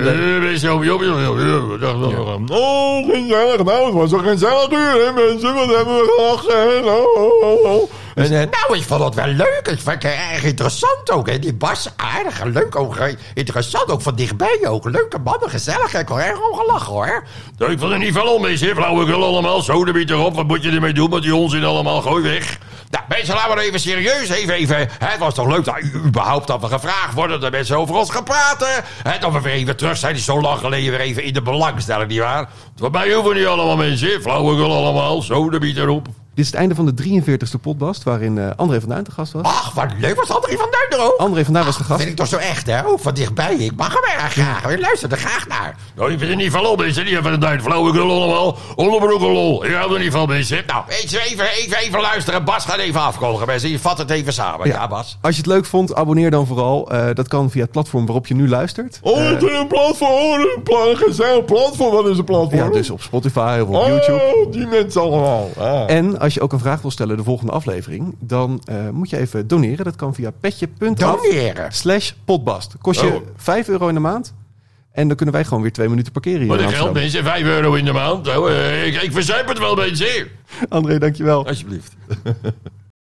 Oh, gezellig. Nou, het was een gezellig uur, hè, mensen. Wat hebben we gelachen. Oh. En, eh, nou, ik vond het wel leuk. Ik vond het erg interessant ook. Hè. Die Bas, aardig en leuk ook. Interessant ook van dichtbij ook. Leuke mannen, gezellig. Ik heb er erg om gelachen hoor. Ik vond er niet veel om mee, zeg. Flauwekul allemaal. Zo, de biet erop. Wat moet je ermee doen met die onzin allemaal? Gooi weg. Nou, mensen, laten we nou even serieus. Even, even. Het was toch leuk dat überhaupt dat we gevraagd worden. Dat mensen over ons gaan praten. Hè, dat we weer even terug zijn. Die zo lang geleden weer even in de belangstelling, nietwaar? Mij hoeven niet allemaal mensen. Flauwekul allemaal. Zo, de biet erop. Dit is het einde van de 43ste potbast, waarin eh, André van Duin te gast was. Ach, wat leuk was André van Duin er ook. André van Duin was de gast. Vind ik toch zo echt, hè? Ook van dichtbij. Ik mag hem erg graag. Ik luister er graag naar. Nou, ik vind er niet veel om, mensen. Die hebben een duin. Flauwekul allemaal. Onderbroeken lol. Ik hou er niet van, mensen. Nou, even, even, even, even luisteren. Bas gaat even afkondigen, mensen. Je vat het even samen. Ja, Bas. Als je het leuk vond, abonneer dan vooral. Eh, dat kan via het platform waarop je nu luistert. Oh, Eh, het is een platform. Oh, een platform. Wat is een platform? ja, dus op Spotify of op YouTube. Oh, die mensen allemaal. Ah. En als je ook een vraag wil stellen de volgende aflevering, dan eh, moet je even doneren. Dat kan via petje.af Doneren. slash potbast. Kost je Oh. 5 euro in de maand. En dan kunnen wij gewoon weer twee minuten parkeren hier Wat een geld, mensen. 5 euro in de maand. Nou, eh, ik, ik verzuip het wel, mensen. André, dankjewel. Alsjeblieft.